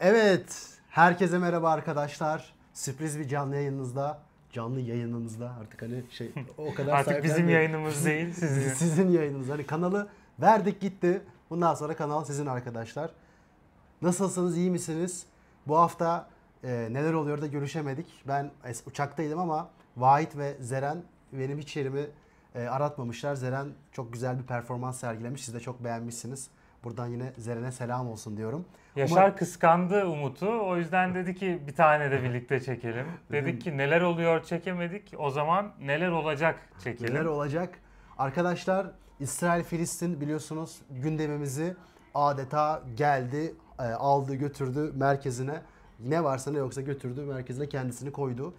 Evet, herkese merhaba arkadaşlar. Sürpriz bir canlı yayınınızda, canlı yayınımızda artık hani şey o kadar Artık bizim yayınımız değil, sizin. Sizin yayınınız. Hani kanalı verdik gitti. Bundan sonra kanal sizin arkadaşlar. Nasılsınız, iyi misiniz? Bu hafta e, neler oluyor da görüşemedik. Ben es- uçaktaydım ama Vahit ve Zeren benim hiç yerimi e, aratmamışlar. Zeren çok güzel bir performans sergilemiş. Siz de çok beğenmişsiniz. Buradan yine Zeren'e selam olsun diyorum. Yaşar kıskandı Umut'u. O yüzden dedi ki bir tane de birlikte çekelim. Dedik ki neler oluyor çekemedik. O zaman neler olacak çekelim. Neler olacak? Arkadaşlar İsrail-Filistin biliyorsunuz gündemimizi adeta geldi, e, aldı, götürdü merkezine. Ne varsa ne yoksa götürdü merkezine kendisini koydu.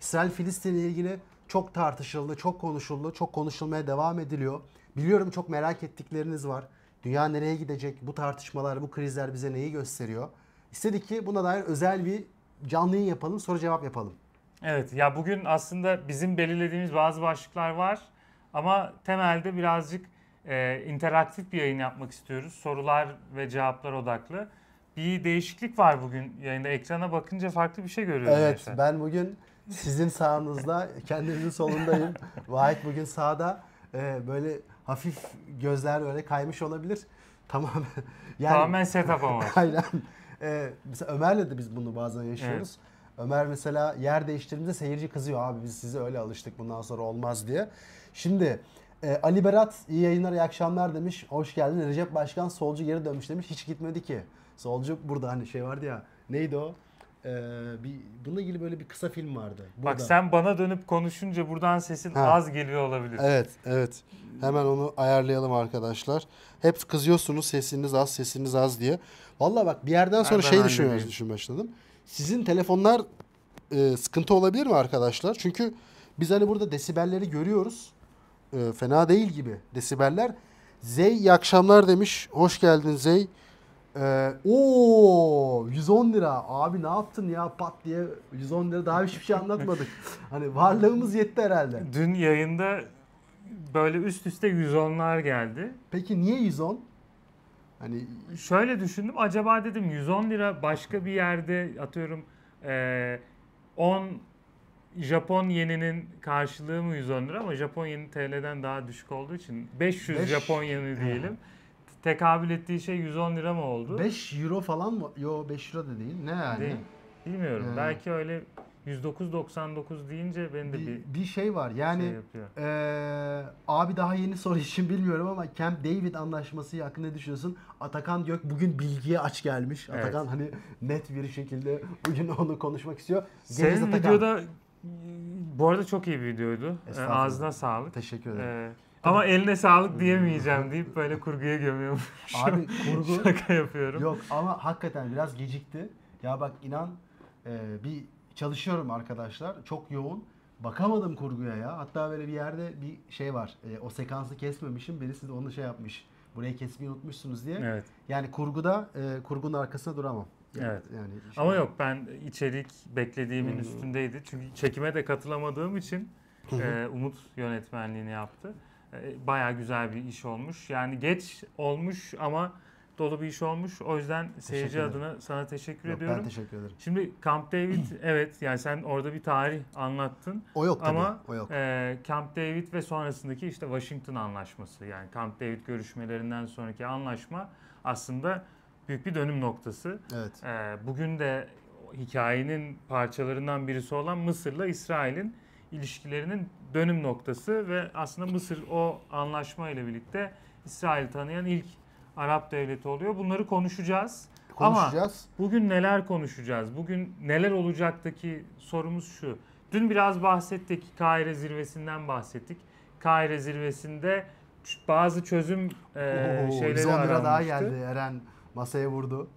İsrail-Filistin ile ilgili çok tartışıldı, çok konuşuldu, çok konuşulmaya devam ediliyor. Biliyorum çok merak ettikleriniz var. Dünya nereye gidecek? Bu tartışmalar, bu krizler bize neyi gösteriyor? İstedik ki buna dair özel bir canlı yayın yapalım, soru cevap yapalım. Evet ya bugün aslında bizim belirlediğimiz bazı başlıklar var. Ama temelde birazcık e, interaktif bir yayın yapmak istiyoruz. Sorular ve cevaplar odaklı. Bir değişiklik var bugün yayında. Ekrana bakınca farklı bir şey görüyoruz. Evet Yaşar. ben bugün sizin sağınızda kendinizin solundayım. Vahit bugün sağda Ee, böyle hafif gözler böyle kaymış olabilir. Tamamen yani Tamamen setup ama. aynen. Ee, mesela Ömer'le de biz bunu bazen yaşıyoruz. Ömer mesela yer değiştirdiğimizde seyirci kızıyor abi biz size öyle alıştık bundan sonra olmaz diye. Şimdi e, Ali Berat iyi yayınlar iyi akşamlar demiş. Hoş geldin. Recep Başkan solcu geri dönmüş demiş. Hiç gitmedi ki. Solcu burada hani şey vardı ya. Neydi o? Ee, bir bununla ilgili böyle bir kısa film vardı. Burada. Bak sen bana dönüp konuşunca buradan sesin Ha. az geliyor olabilir. Evet, evet. Hemen onu ayarlayalım arkadaşlar. Hep kızıyorsunuz sesiniz az, sesiniz az diye. Vallahi bak bir yerden sonra Ben şey düşünmeye düşün başladım. Sizin telefonlar e, sıkıntı olabilir mi arkadaşlar? Çünkü biz hani burada desibelleri görüyoruz. E, fena değil gibi desibeller. Zey iyi akşamlar demiş. Hoş geldin Zey. Ee, oo 110 lira. Abi ne yaptın ya pat diye 110 lira daha hiçbir şey anlatmadık. hani varlığımız yetti herhalde. Dün yayında böyle üst üste 110'lar geldi. Peki niye 110? Hani Şöyle düşündüm acaba dedim 110 lira başka bir yerde atıyorum eee, 10 Japon yeninin karşılığı mı 110 lira ama Japon yeni TL'den daha düşük olduğu için 500 Beş- Japon yeni diyelim. Tekabül ettiği şey 110 lira mı oldu? 5 euro falan mı? Yo 5 euro da değil. Ne yani? Değil. Bilmiyorum. Ee, Belki öyle 109.99 deyince ben de bir, Bir, bir şey var. Yani şey yapıyor. eee, abi daha yeni soru için bilmiyorum ama Camp David anlaşması hakkında ne düşünüyorsun? Atakan Gök bugün bilgiye aç gelmiş. Evet. Atakan hani net bir şekilde bugün onu konuşmak istiyor. Senin Atakan. videoda bu arada çok iyi bir videoydu. Ağzına sağlık. Teşekkür ederim. Ee, ama eline sağlık diyemeyeceğim deyip böyle kurguya gömüyorum. Abi kurgu Şaka yapıyorum. Yok ama hakikaten biraz gecikti. Ya bak inan e, bir çalışıyorum arkadaşlar. Çok yoğun. Bakamadım kurguya ya. Hatta böyle bir yerde bir şey var. E, o sekansı kesmemişim. Birisi de onu şey yapmış. Burayı kesmeyi unutmuşsunuz diye. Evet. Yani kurguda e, kurgunun arkasında duramam. Yani, Evet. Yani şey- Ama yok ben içerik beklediğimin Hmm. üstündeydi. Çünkü çekime de katılamadığım için e, Umut yönetmenliğini yaptı. E, Bayağı güzel bir iş olmuş. Yani geç olmuş ama dolu bir iş olmuş. O yüzden seyirci adına sana teşekkür Yok, ediyorum. ben teşekkür ederim. Şimdi Camp David evet yani sen orada bir tarih anlattın. O yok tabii. Ama o yok. e, Camp David ve sonrasındaki işte Washington anlaşması yani Camp David görüşmelerinden sonraki anlaşma aslında büyük bir dönüm noktası. Evet. E, bugün de hikayenin parçalarından birisi olan Mısır'la İsrail'in ilişkilerinin dönüm noktası ve aslında Mısır o anlaşma ile birlikte İsrail tanıyan ilk Arap devleti oluyor. Bunları konuşacağız. Ama Konuşacağız. Bugün neler konuşacağız? Bugün neler olacaktaki sorumuz şu. Dün biraz bahsettik. Kahire zirvesinden bahsettik. Kahire zirvesinde bazı çözüm e, Oo, şeyleri 110 lira daha aranmıştı. geldi. Eren masaya vurdu.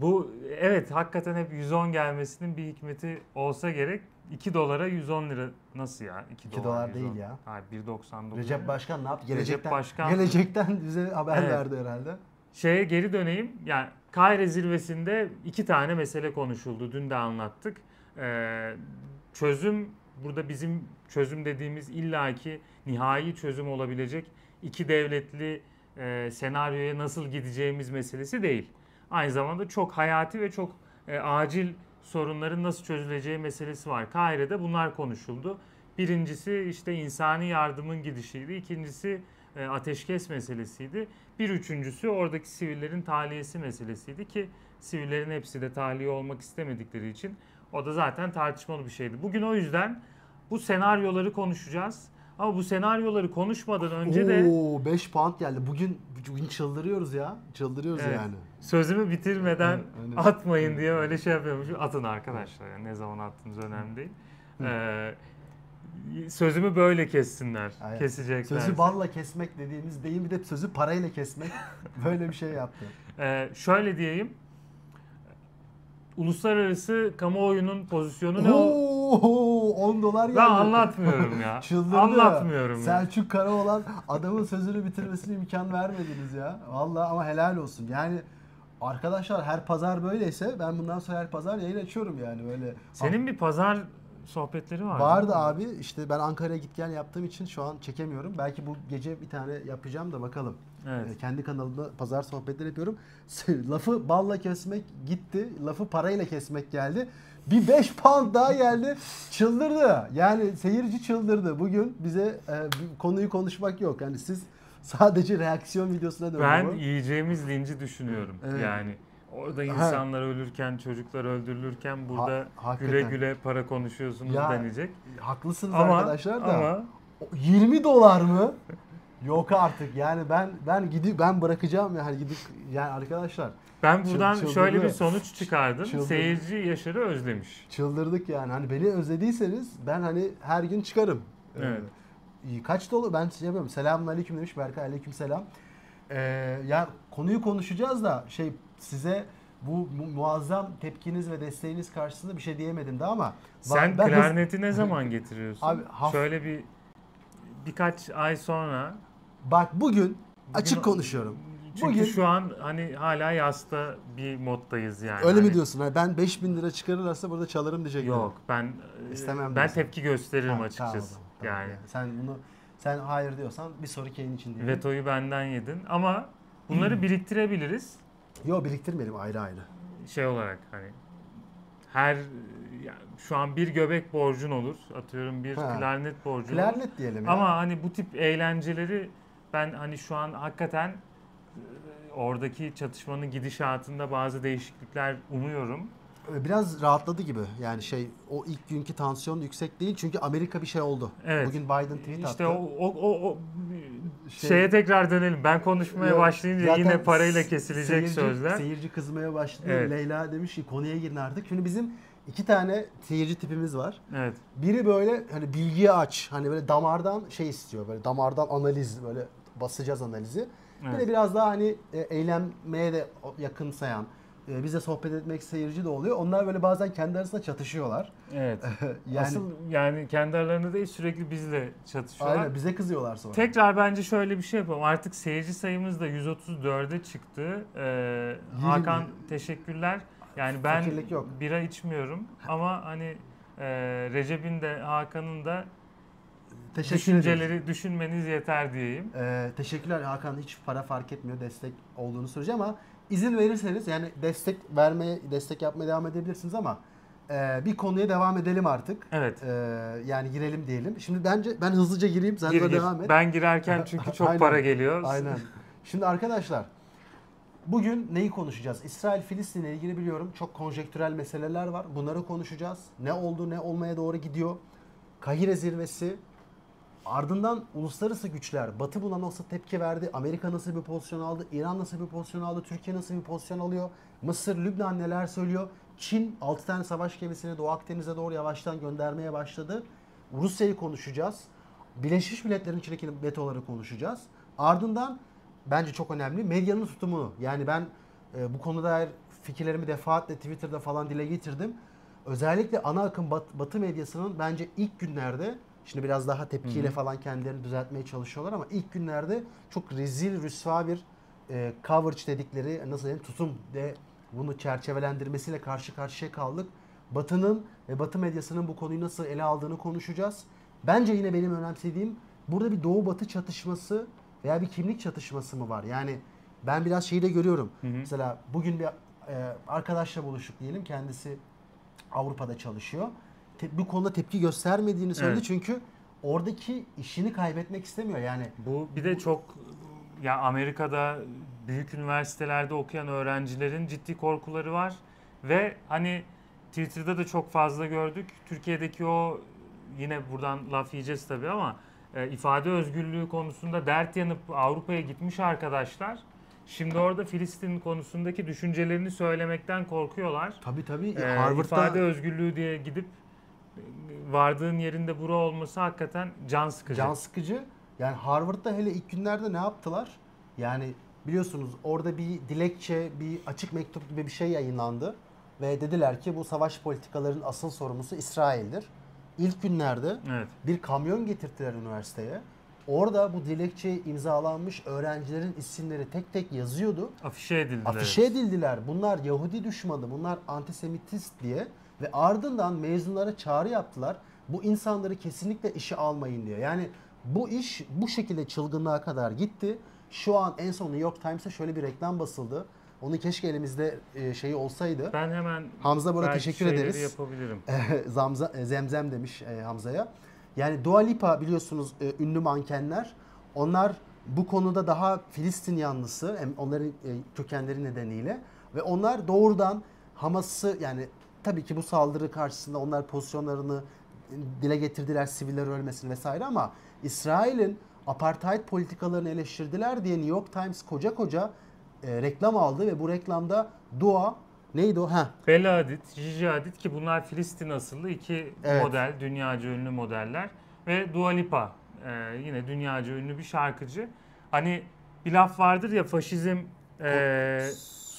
Bu evet hakikaten hep 110 gelmesinin bir hikmeti olsa gerek. 2 dolara 110 lira nasıl ya? 2 İki dolar değil ya. Hayır 1.99. Recep Başkan ne yaptı? Recep Gelecekten, Başkan- gelecekten bize haber Evet. verdi herhalde. Şeye geri döneyim. Yani Kahire zirvesinde iki tane mesele konuşuldu. Dün de anlattık. Ee, çözüm burada bizim çözüm dediğimiz illaki nihai çözüm olabilecek iki devletli e, senaryoya nasıl gideceğimiz meselesi değil. aynı zamanda çok hayati ve çok e, acil sorunların nasıl çözüleceği meselesi var. Kahire'de bunlar konuşuldu. Birincisi işte insani yardımın gidişiydi. İkincisi e, ateşkes meselesiydi. Bir üçüncüsü oradaki sivillerin tahliyesi meselesiydi ki sivillerin hepsi de tahliye olmak istemedikleri için o da zaten tartışmalı bir şeydi. Bugün o yüzden bu senaryoları konuşacağız. Ama bu senaryoları konuşmadan önce de Oo 5 pound geldi. Bugün bugün çıldırıyoruz ya. Çıldırıyoruz Evet. yani. Sözümü bitirmeden aynen. atmayın diye öyle şey yapıyormuş. Atın arkadaşlar. Yani ne zaman attığınız önemli değil. Ee, sözümü böyle kessinler. Aynen. Kesecekler. Sözü balla kesmek dediğimiz deyim bir de sözü parayla kesmek. Böyle bir şey yaptı. Ee, şöyle diyeyim. Uluslararası kamuoyunun pozisyonu ne? Oo 10 dolar geldi. Ben anlatmıyorum ya. Çıldırdı. Anlatmıyorum ya. Selçuk Karaoğlan adamın sözünü bitirmesine imkan vermediniz ya. Vallahi ama helal olsun. Yani arkadaşlar her pazar böyleyse ben bundan sonra her pazar yayın açıyorum yani böyle. Senin bir pazar sohbetleri var. Vardı abi işte ben Ankara'ya git gel yaptığım için şu an çekemiyorum. Belki bu gece bir tane yapacağım da bakalım. Evet. Ee, Kendi kanalımda pazar sohbetleri yapıyorum. Lafı balla kesmek gitti. Lafı parayla kesmek geldi. Bir 5 pound daha geldi. Çıldırdı. Yani seyirci çıldırdı. Bugün bize e, konuyu konuşmak yok. Yani siz sadece reaksiyon videosuna döndü Ben bu. yiyeceğimiz linci düşünüyorum. Evet. Yani orada insanlar ölürken, çocuklar öldürülürken burada hakikaten. güle güle para konuşuyorsunuz Ya, denecek. Haklısınız Ama arkadaşlar da. ama 20 dolar mı? Yok artık. Yani ben ben gidip ben bırakacağım yani gidip yani arkadaşlar ben buradan Çıldırdı. şöyle bir sonuç çıkardım. Çıldırdı. Seyirci Yaşar'ı özlemiş. çıldırdık yani. Hani beni özlediyseniz ben hani her gün çıkarım. Evet. Ee, kaç dolu ben şey yapıyorum. Selamun aleyküm demiş Berkay aleyküm selam. Ee, ya konuyu konuşacağız da şey size bu mu- muazzam tepkiniz ve desteğiniz karşısında bir şey diyemedim de ama Sen ben klarneti ne zaman getiriyorsun? Abi, haf- Şöyle bir birkaç ay sonra bak bugün Bugün- açık konuşuyorum. çünkü Bugün- şu an hani hala yasta bir moddayız yani. Öyle mi Hani- diyorsun? Hani ben 5000 lira çıkarırlarsa burada çalarım diyecekler. Yok ben İstemem ben diyorsun. tepki gösteririm Ha, açıkçası. tamam. Yani Sen bunu sen hayır diyorsan bir sonraki yayın için diyelim. vetoyu benden yedin ama bunları biriktirebiliriz Yok biriktirmeyelim ayrı ayrı. şey olarak hani her yani şu an bir göbek borcun olur atıyorum bir Ha. klarnet borcun olur. Klarnet diyelim ya. Ama hani bu tip eğlenceleri ben hani şu an hakikaten e, oradaki çatışmanın gidişatında bazı değişiklikler umuyorum. Biraz rahatladı gibi. Yani şey o ilk günkü tansiyon yüksek değil çünkü Amerika bir şey oldu. Evet. Bugün Biden tweet attı. İşte o, o, o, o Şey- şeye tekrar dönelim. Ben konuşmaya başlayınca yine parayla kesilecek seyirci, sözler. Seyirci kızmaya başladı. Evet. Leyla demiş ki konuya girin artık. Şimdi bizim iki tane seyirci tipimiz var. Evet. Biri böyle hani bilgiye aç. Hani böyle damardan şey istiyor. Böyle damardan analiz böyle basacağız analizi. Bir de Evet. biraz daha hani e, eğlenmeye de yakınsayan, e, bize sohbet etmek seyirci de oluyor. Onlar böyle bazen kendi arasında çatışıyorlar. Evet. yani Asıl yani kendi aralarında değil sürekli bizle çatışıyorlar. aynen bize kızıyorlar sonra. Tekrar bence şöyle bir şey yapalım. Artık seyirci sayımız da 134'e çıktı. Ee, Hakan teşekkürler. Yani ben Fakirlik yok. bira içmiyorum ama hani e, Recep'in de Hakan'ın da Teşekkür ederiz. düşünceleri düşünmeniz yeter diyeyim. Ee, teşekkürler Hakan hiç para fark etmiyor destek olduğunu sürece ama izin verirseniz yani destek vermeye destek yapmaya devam edebilirsiniz ama e, bir konuya devam edelim artık. Evet. Ee, yani girelim diyelim. Şimdi bence ben hızlıca gireyim sen Gir, gir. devam et. Ben girerken çünkü çok Aynen. para geliyor. Aynen. Şimdi arkadaşlar bugün neyi konuşacağız? İsrail-Filistin ile ilgili biliyorum çok konjektürel meseleler var. Bunları konuşacağız. Ne oldu, ne olmaya doğru gidiyor. Kahire zirvesi. Ardından uluslararası güçler, Batı buna nasıl tepki verdi, Amerika nasıl bir pozisyon aldı, İran nasıl bir pozisyon aldı, Türkiye nasıl bir pozisyon alıyor, Mısır, Lübnan neler söylüyor, Çin 6 tane savaş gemisini Doğu Akdeniz'e doğru yavaştan göndermeye başladı. Rusya'yı konuşacağız. Birleşmiş Milletler'in içindeki vetoları konuşacağız. Ardından bence çok önemli medyanın tutumunu. Yani ben e, bu konuda dair fikirlerimi defaatle Twitter'da falan dile getirdim. Özellikle ana akım bat- Batı medyasının bence ilk günlerde şimdi biraz daha tepkiyle falan kendilerini düzeltmeye çalışıyorlar ama ilk günlerde çok rezil rüsva bir e, coverage dedikleri nasıl diyeyim tutum ve bunu çerçevelendirmesiyle karşı karşıya kaldık. Batı'nın ve Batı medyasının bu konuyu nasıl ele aldığını konuşacağız. Bence yine benim önemsediğim burada bir Doğu Batı çatışması veya bir kimlik çatışması mı var? Yani ben biraz şeyi de görüyorum. Hı hı. Mesela bugün bir e, arkadaşla buluştuk diyelim. Kendisi Avrupa'da çalışıyor. Te- bu konuda tepki göstermediğini söyledi Evet. çünkü oradaki işini kaybetmek istemiyor. Yani Bu bir de çok ya Amerika'da büyük üniversitelerde okuyan öğrencilerin ciddi korkuları var ve hani Twitter'da da çok fazla gördük. Türkiye'deki o yine buradan laf yiyeceğiz tabii ama e, ifade özgürlüğü konusunda dert yanıp Avrupa'ya gitmiş arkadaşlar. Şimdi orada Filistin konusundaki düşüncelerini söylemekten korkuyorlar. tabii tabii Ee, Harvard'da ifade özgürlüğü diye gidip vardığın yerinde bura olması hakikaten can sıkıcı. Can sıkıcı. Yani Harvard'da hele ilk günlerde ne yaptılar? Yani biliyorsunuz orada bir dilekçe, bir açık mektup gibi bir şey yayınlandı. Ve dediler ki bu savaş politikalarının asıl sorumlusu İsrail'dir. İlk günlerde Evet. bir kamyon getirttiler üniversiteye. Orada bu dilekçe imzalanmış öğrencilerin isimleri tek tek yazıyordu. Afişe edildiler. Afişe edildiler. Bunlar Yahudi düşmanı, bunlar antisemitist diye ve ardından mezunlara çağrı yaptılar. Bu insanları kesinlikle işe almayın diye. Yani bu iş bu şekilde çılgınlığa kadar gitti. Şu an en son New York Times'a şöyle bir reklam basıldı. Onu keşke elimizde e, şeyi olsaydı. Ben hemen Hamza belki teşekkür ederiz. yapabilirim. Zamza, e, Zemzem demiş e, Hamza'ya. Yani Dua Lipa biliyorsunuz ünlü mankenler. Onlar bu konuda daha Filistin yanlısı onların kökenleri nedeniyle ve onlar doğrudan Hamas'ı yani tabii ki bu saldırı karşısında onlar pozisyonlarını dile getirdiler siviller ölmesin vesaire ama İsrail'in apartheid politikalarını eleştirdiler diye New York Times koca koca e, reklam aldı ve bu reklamda Dua neydi o? Ha Bella Hadid, Gigi Hadid ki bunlar Filistin asıllı iki Evet. model, dünyaca ünlü modeller ve Dua Lipa e, yine dünyaca ünlü bir şarkıcı. Hani bir laf vardır ya faşizm e,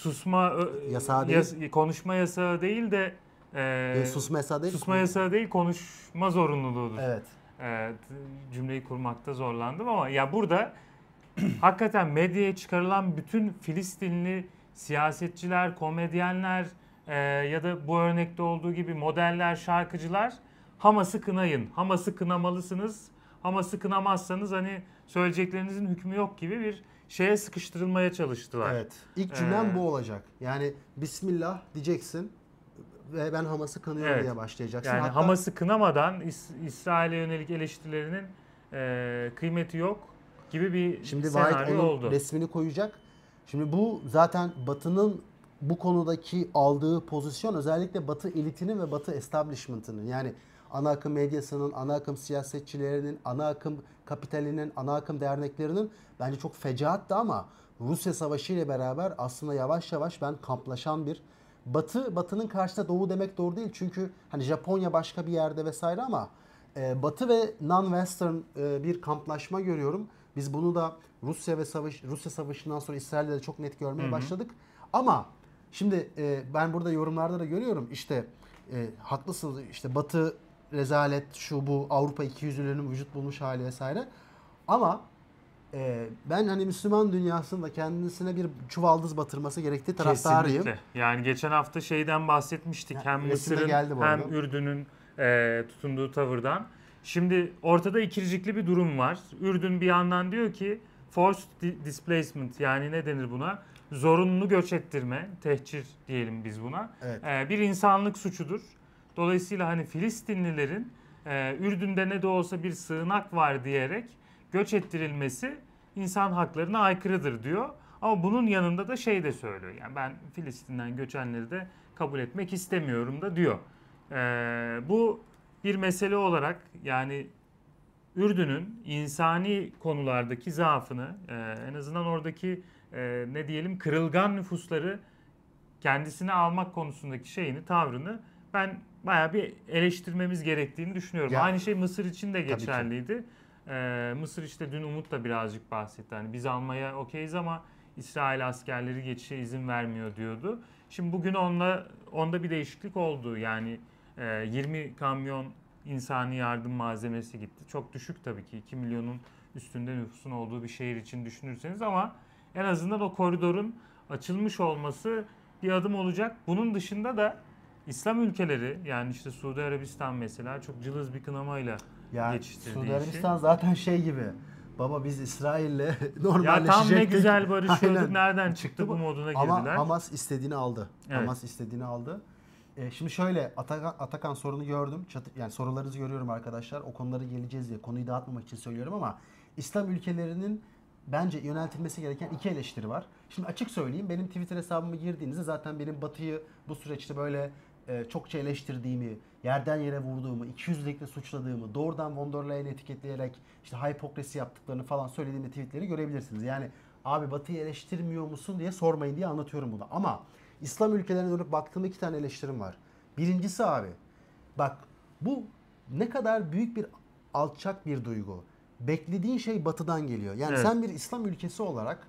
susma Yasağı değil. yas- konuşma yasağı değil de e, e, susma yasağı değil. susma yasağı değil konuşma zorunluluğudur. Evet. e, cümleyi kurmakta zorlandım ama ya burada hakikaten medyaya çıkarılan bütün Filistinli siyasetçiler, komedyenler e, ya da bu örnekte olduğu gibi modeller, şarkıcılar Hamas'ı kınayın. Hamas'ı kınamalısınız. Hamas'ı kınamazsanız hani söyleyeceklerinizin hükmü yok gibi bir şeye sıkıştırılmaya çalıştılar. Evet. İlk cümlem Ee, bu olacak. Yani Bismillah diyeceksin ve ben Hamas'ı kınıyorum Evet. diye başlayacaksın. Yani Hatta Hamas'ı kınamadan İs- İsrail'e yönelik eleştirilerinin e, kıymeti yok gibi bir şimdi White senaryo onun oldu. resmini koyacak. Şimdi bu zaten Batı'nın bu konudaki aldığı pozisyon özellikle Batı elitinin ve Batı establishment'ının yani ana akım medyasının, ana akım siyasetçilerinin, ana akım kapitalinin, ana akım derneklerinin bence çok fecaattı ama Rusya Savaşı ile beraber aslında yavaş yavaş ben kamplaşan bir Batı, Batı'nın karşısında Doğu demek doğru değil. Çünkü hani Japonya başka bir yerde vesaire ama e, Batı ve non-Western e, bir kamplaşma görüyorum. Biz bunu da Rusya ve savaş Rusya Savaşı'ndan sonra İsrail'de de çok net görmeye Hı hı. başladık. Ama şimdi e, ben burada yorumlarda da görüyorum işte e, haklısınız işte Batı rezalet şu bu Avrupa ikiyüzlülüğünün vücut bulmuş hali vesaire. Ama e, ben hani Müslüman dünyasında kendisine bir çuvaldız batırması gerektiği taraftarıyım. Kesinlikle. Yani geçen hafta şeyden bahsetmiştik. Ya, hem Mısır'ın geldi hem. Ürdün'ün e, tutunduğu tavırdan. Şimdi ortada ikircikli bir durum var. Ürdün bir yandan diyor ki forced di- displacement yani ne denir buna? Zorunlu göç ettirme, tehcir diyelim biz buna. Evet. E, bir insanlık suçudur. Dolayısıyla hani Filistinlilerin e, Ürdün'de ne de olsa bir sığınak var diyerek göç ettirilmesi insan haklarına aykırıdır diyor. Ama bunun yanında da şey de söylüyor. Yani ben Filistin'den göçenleri de kabul etmek istemiyorum da diyor. E, bu bir mesele olarak yani Ürdün'ün insani konulardaki zaafını e, en azından oradaki e, ne diyelim kırılgan nüfusları kendisine almak konusundaki şeyini, tavrını ben bayağı bir eleştirmemiz gerektiğini düşünüyorum. Ya- Aynı şey Mısır için de geçerliydi. Ee, Mısır işte dün Umut da birazcık bahsetti. Hani biz almaya okeyiz ama İsrail askerleri geçişe izin vermiyor diyordu. Şimdi bugün onunla onda bir değişiklik oldu. Yani e, 20 kamyon insani yardım malzemesi gitti. Çok düşük tabii ki 2 milyonun üstünde nüfusun olduğu bir şehir için düşünürseniz ama en azından o koridorun açılmış olması bir adım olacak. Bunun dışında da İslam ülkeleri yani işte Suudi Arabistan mesela çok cılız bir kınamayla Yani geçiştirdiği Suudi işi. Arabistan zaten şey gibi. baba biz İsrail'le Ya normalleşecektik. tam ne güzel barışıyorduk. Aynen. Nereden çıktı bu moduna Ama girdiler. Hamas istediğini aldı. Evet. Hamas istediğini aldı. E, şimdi şöyle Atakan, Atakan sorunu gördüm. Çatı, yani sorularınızı görüyorum arkadaşlar. O konulara geleceğiz diye konuyu dağıtmamak için söylüyorum ama İslam ülkelerinin bence yöneltilmesi gereken iki eleştiri var. Şimdi açık söyleyeyim benim Twitter hesabıma girdiğinizde zaten benim Batı'yı bu süreçte böyle e, çokça eleştirdiğimi, yerden yere vurduğumu, ikiyüzlülükle suçladığımı, doğrudan von der Leyen'i etiketleyerek işte hipokrasi yaptıklarını falan söylediğim tweetleri görebilirsiniz. Yani abi Batı'yı eleştirmiyor musun diye sormayın diye anlatıyorum bunu. Ama İslam ülkelerine dönüp baktığımda iki tane eleştirim var. Birincisi abi bak bu ne kadar büyük bir alçak bir duygu. Beklediğin şey batıdan geliyor. Yani Evet. sen bir İslam ülkesi olarak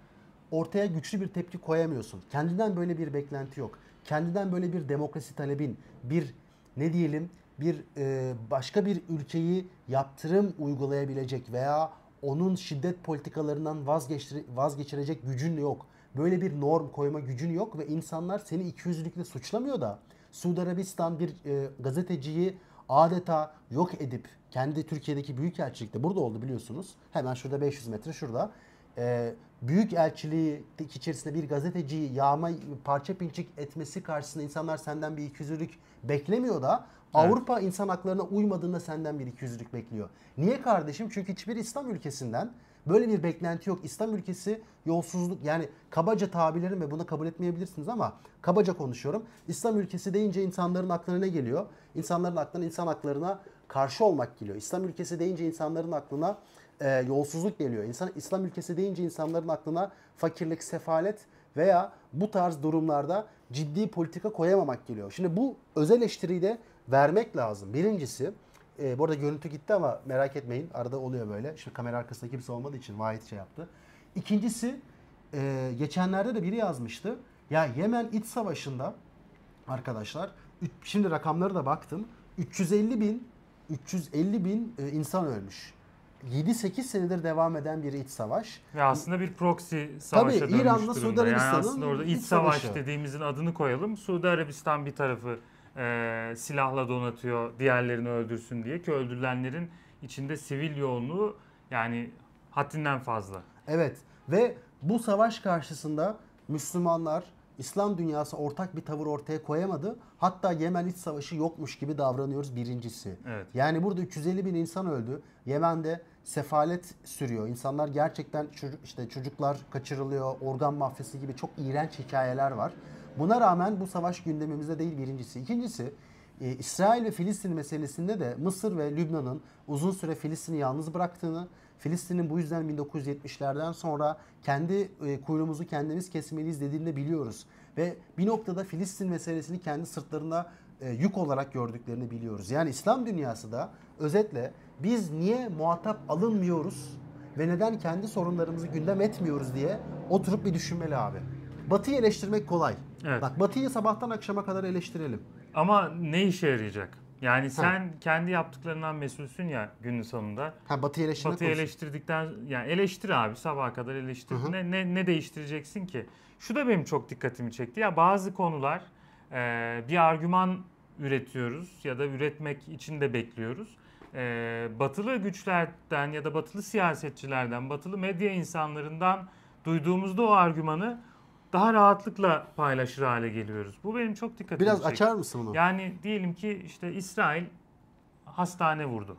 ortaya güçlü bir tepki koyamıyorsun. Kendinden böyle bir beklenti yok. Kendinden böyle bir demokrasi talebin, bir ne diyelim bir e, başka bir ülkeyi yaptırım uygulayabilecek veya onun şiddet politikalarından vazgeçtir, vazgeçirecek gücün yok. Böyle bir norm koyma gücün yok ve insanlar seni ikiyüzlülükle suçlamıyor da Suudi Arabistan bir e, gazeteciyi adeta yok edip kendi Türkiye'deki büyükelçilikte burada oldu biliyorsunuz. Hemen şurada 500 metre şurada. E, büyük elçiliği içerisinde bir gazeteciyi yağma parça pinçik etmesi karşısında insanlar senden bir ikiyüzlülük beklemiyor da Avrupa insan haklarına uymadığında senden bir ikiyüzlülük bekliyor. Niye kardeşim? Çünkü hiçbir İslam ülkesinden böyle bir beklenti yok. İslam ülkesi yolsuzluk yani kabaca tabirlerim ve bunu kabul etmeyebilirsiniz ama kabaca konuşuyorum. İslam ülkesi deyince insanların aklına ne geliyor? İnsanların aklına insan haklarına karşı olmak geliyor. İslam ülkesi deyince insanların aklına e, yolsuzluk geliyor. İnsan İslam ülkesi deyince insanların aklına fakirlik, sefalet veya bu tarz durumlarda ciddi politika koyamamak geliyor. Şimdi bu özel eleştiriyi de vermek lazım. Birincisi, e, bu arada görüntü gitti ama merak etmeyin arada oluyor böyle. Şimdi kamera arkasında kimse olmadığı için Vahit şey yaptı. İkincisi, e, geçenlerde de biri yazmıştı. Ya Yemen iç savaşında arkadaşlar, şimdi rakamları da baktım. 350 bin 350 bin e, insan ölmüş. 7-8 senedir devam eden bir iç savaş. Ve aslında bir proxy savaşa Tabii, dönmüş İran'la. Suudi Yani Arabistan'ın aslında orada iç iç savaş savaşı. dediğimizin adını koyalım. Suudi Arabistan bir tarafı e, silahla donatıyor diğerlerini öldürsün diye ki öldürülenlerin içinde sivil yoğunluğu yani haddinden fazla. Evet ve bu savaş karşısında Müslümanlar, İslam dünyası ortak bir tavır ortaya koyamadı. Hatta Yemen iç savaşı yokmuş gibi davranıyoruz birincisi. Evet. Yani burada 350 bin insan öldü. Yemen'de sefalet sürüyor. İnsanlar gerçekten çocuk işte çocuklar kaçırılıyor, organ mafyası gibi çok iğrenç hikayeler var. Buna rağmen bu savaş gündemimizde değil birincisi. İkincisi e, İsrail ve Filistin meselesinde de Mısır ve Lübnan'ın uzun süre Filistin'i yalnız bıraktığını, Filistin'in bu yüzden 1970'lerden sonra kendi e, kuyruğumuzu kendimiz kesmeliyiz dediğini de biliyoruz. Ve bir noktada Filistin meselesini kendi sırtlarına e, yük olarak gördüklerini biliyoruz. Yani İslam dünyası da özetle biz niye muhatap alınmıyoruz ve neden kendi sorunlarımızı gündem etmiyoruz diye oturup bir düşünmeli abi. Batı'yı eleştirmek kolay. Evet. Bak Batı'yı sabahtan akşama kadar eleştirelim. Ama ne işe yarayacak? Yani sen kendi yaptıklarından mesulsün ya günün sonunda. Ha Batı'yı eleştirmek Batı'yı konusu. eleştirdikten yani eleştir abi sabaha kadar eleştir. Hı hı. Ne, ne ne değiştireceksin ki? Şu da benim çok dikkatimi çekti. Ya bazı konular e, bir argüman üretiyoruz ya da üretmek için de bekliyoruz. E, batılı güçlerden ya da batılı siyasetçilerden, batılı medya insanlarından duyduğumuzda o argümanı daha rahatlıkla paylaşır hale geliyoruz. Bu benim çok dikkatimi Biraz çekti. açar mısın bunu? Yani diyelim ki işte İsrail hastane vurdu.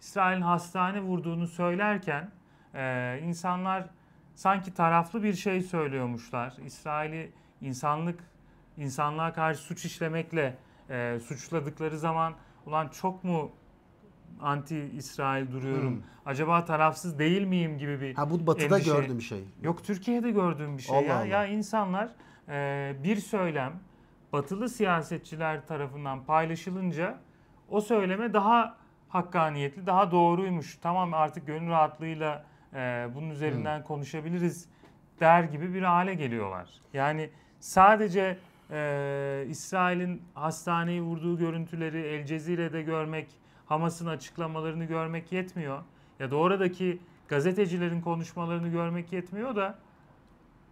İsrail'in hastane vurduğunu söylerken e, insanlar sanki taraflı bir şey söylüyormuşlar. İsrail'i insanlık insanlığa karşı suç işlemekle e, suçladıkları zaman ulan çok mu anti İsrail duruyorum? Hmm. Acaba tarafsız değil miyim gibi bir Ha bu Batı'da endişe- gördüğüm şey. Yok Türkiye'de gördüğüm bir şey Allah ya. Allah. Ya insanlar e, bir söylem batılı siyasetçiler tarafından paylaşılınca o söyleme daha hakkaniyetli, daha doğruymuş. Tamam artık gönül rahatlığıyla e, bunun üzerinden konuşabiliriz der gibi bir hale geliyorlar. Yani sadece e, İsrail'in hastaneyi vurduğu görüntüleri El Cezire'de görmek, Hamas'ın açıklamalarını görmek yetmiyor. Ya da oradaki gazetecilerin konuşmalarını görmek yetmiyor da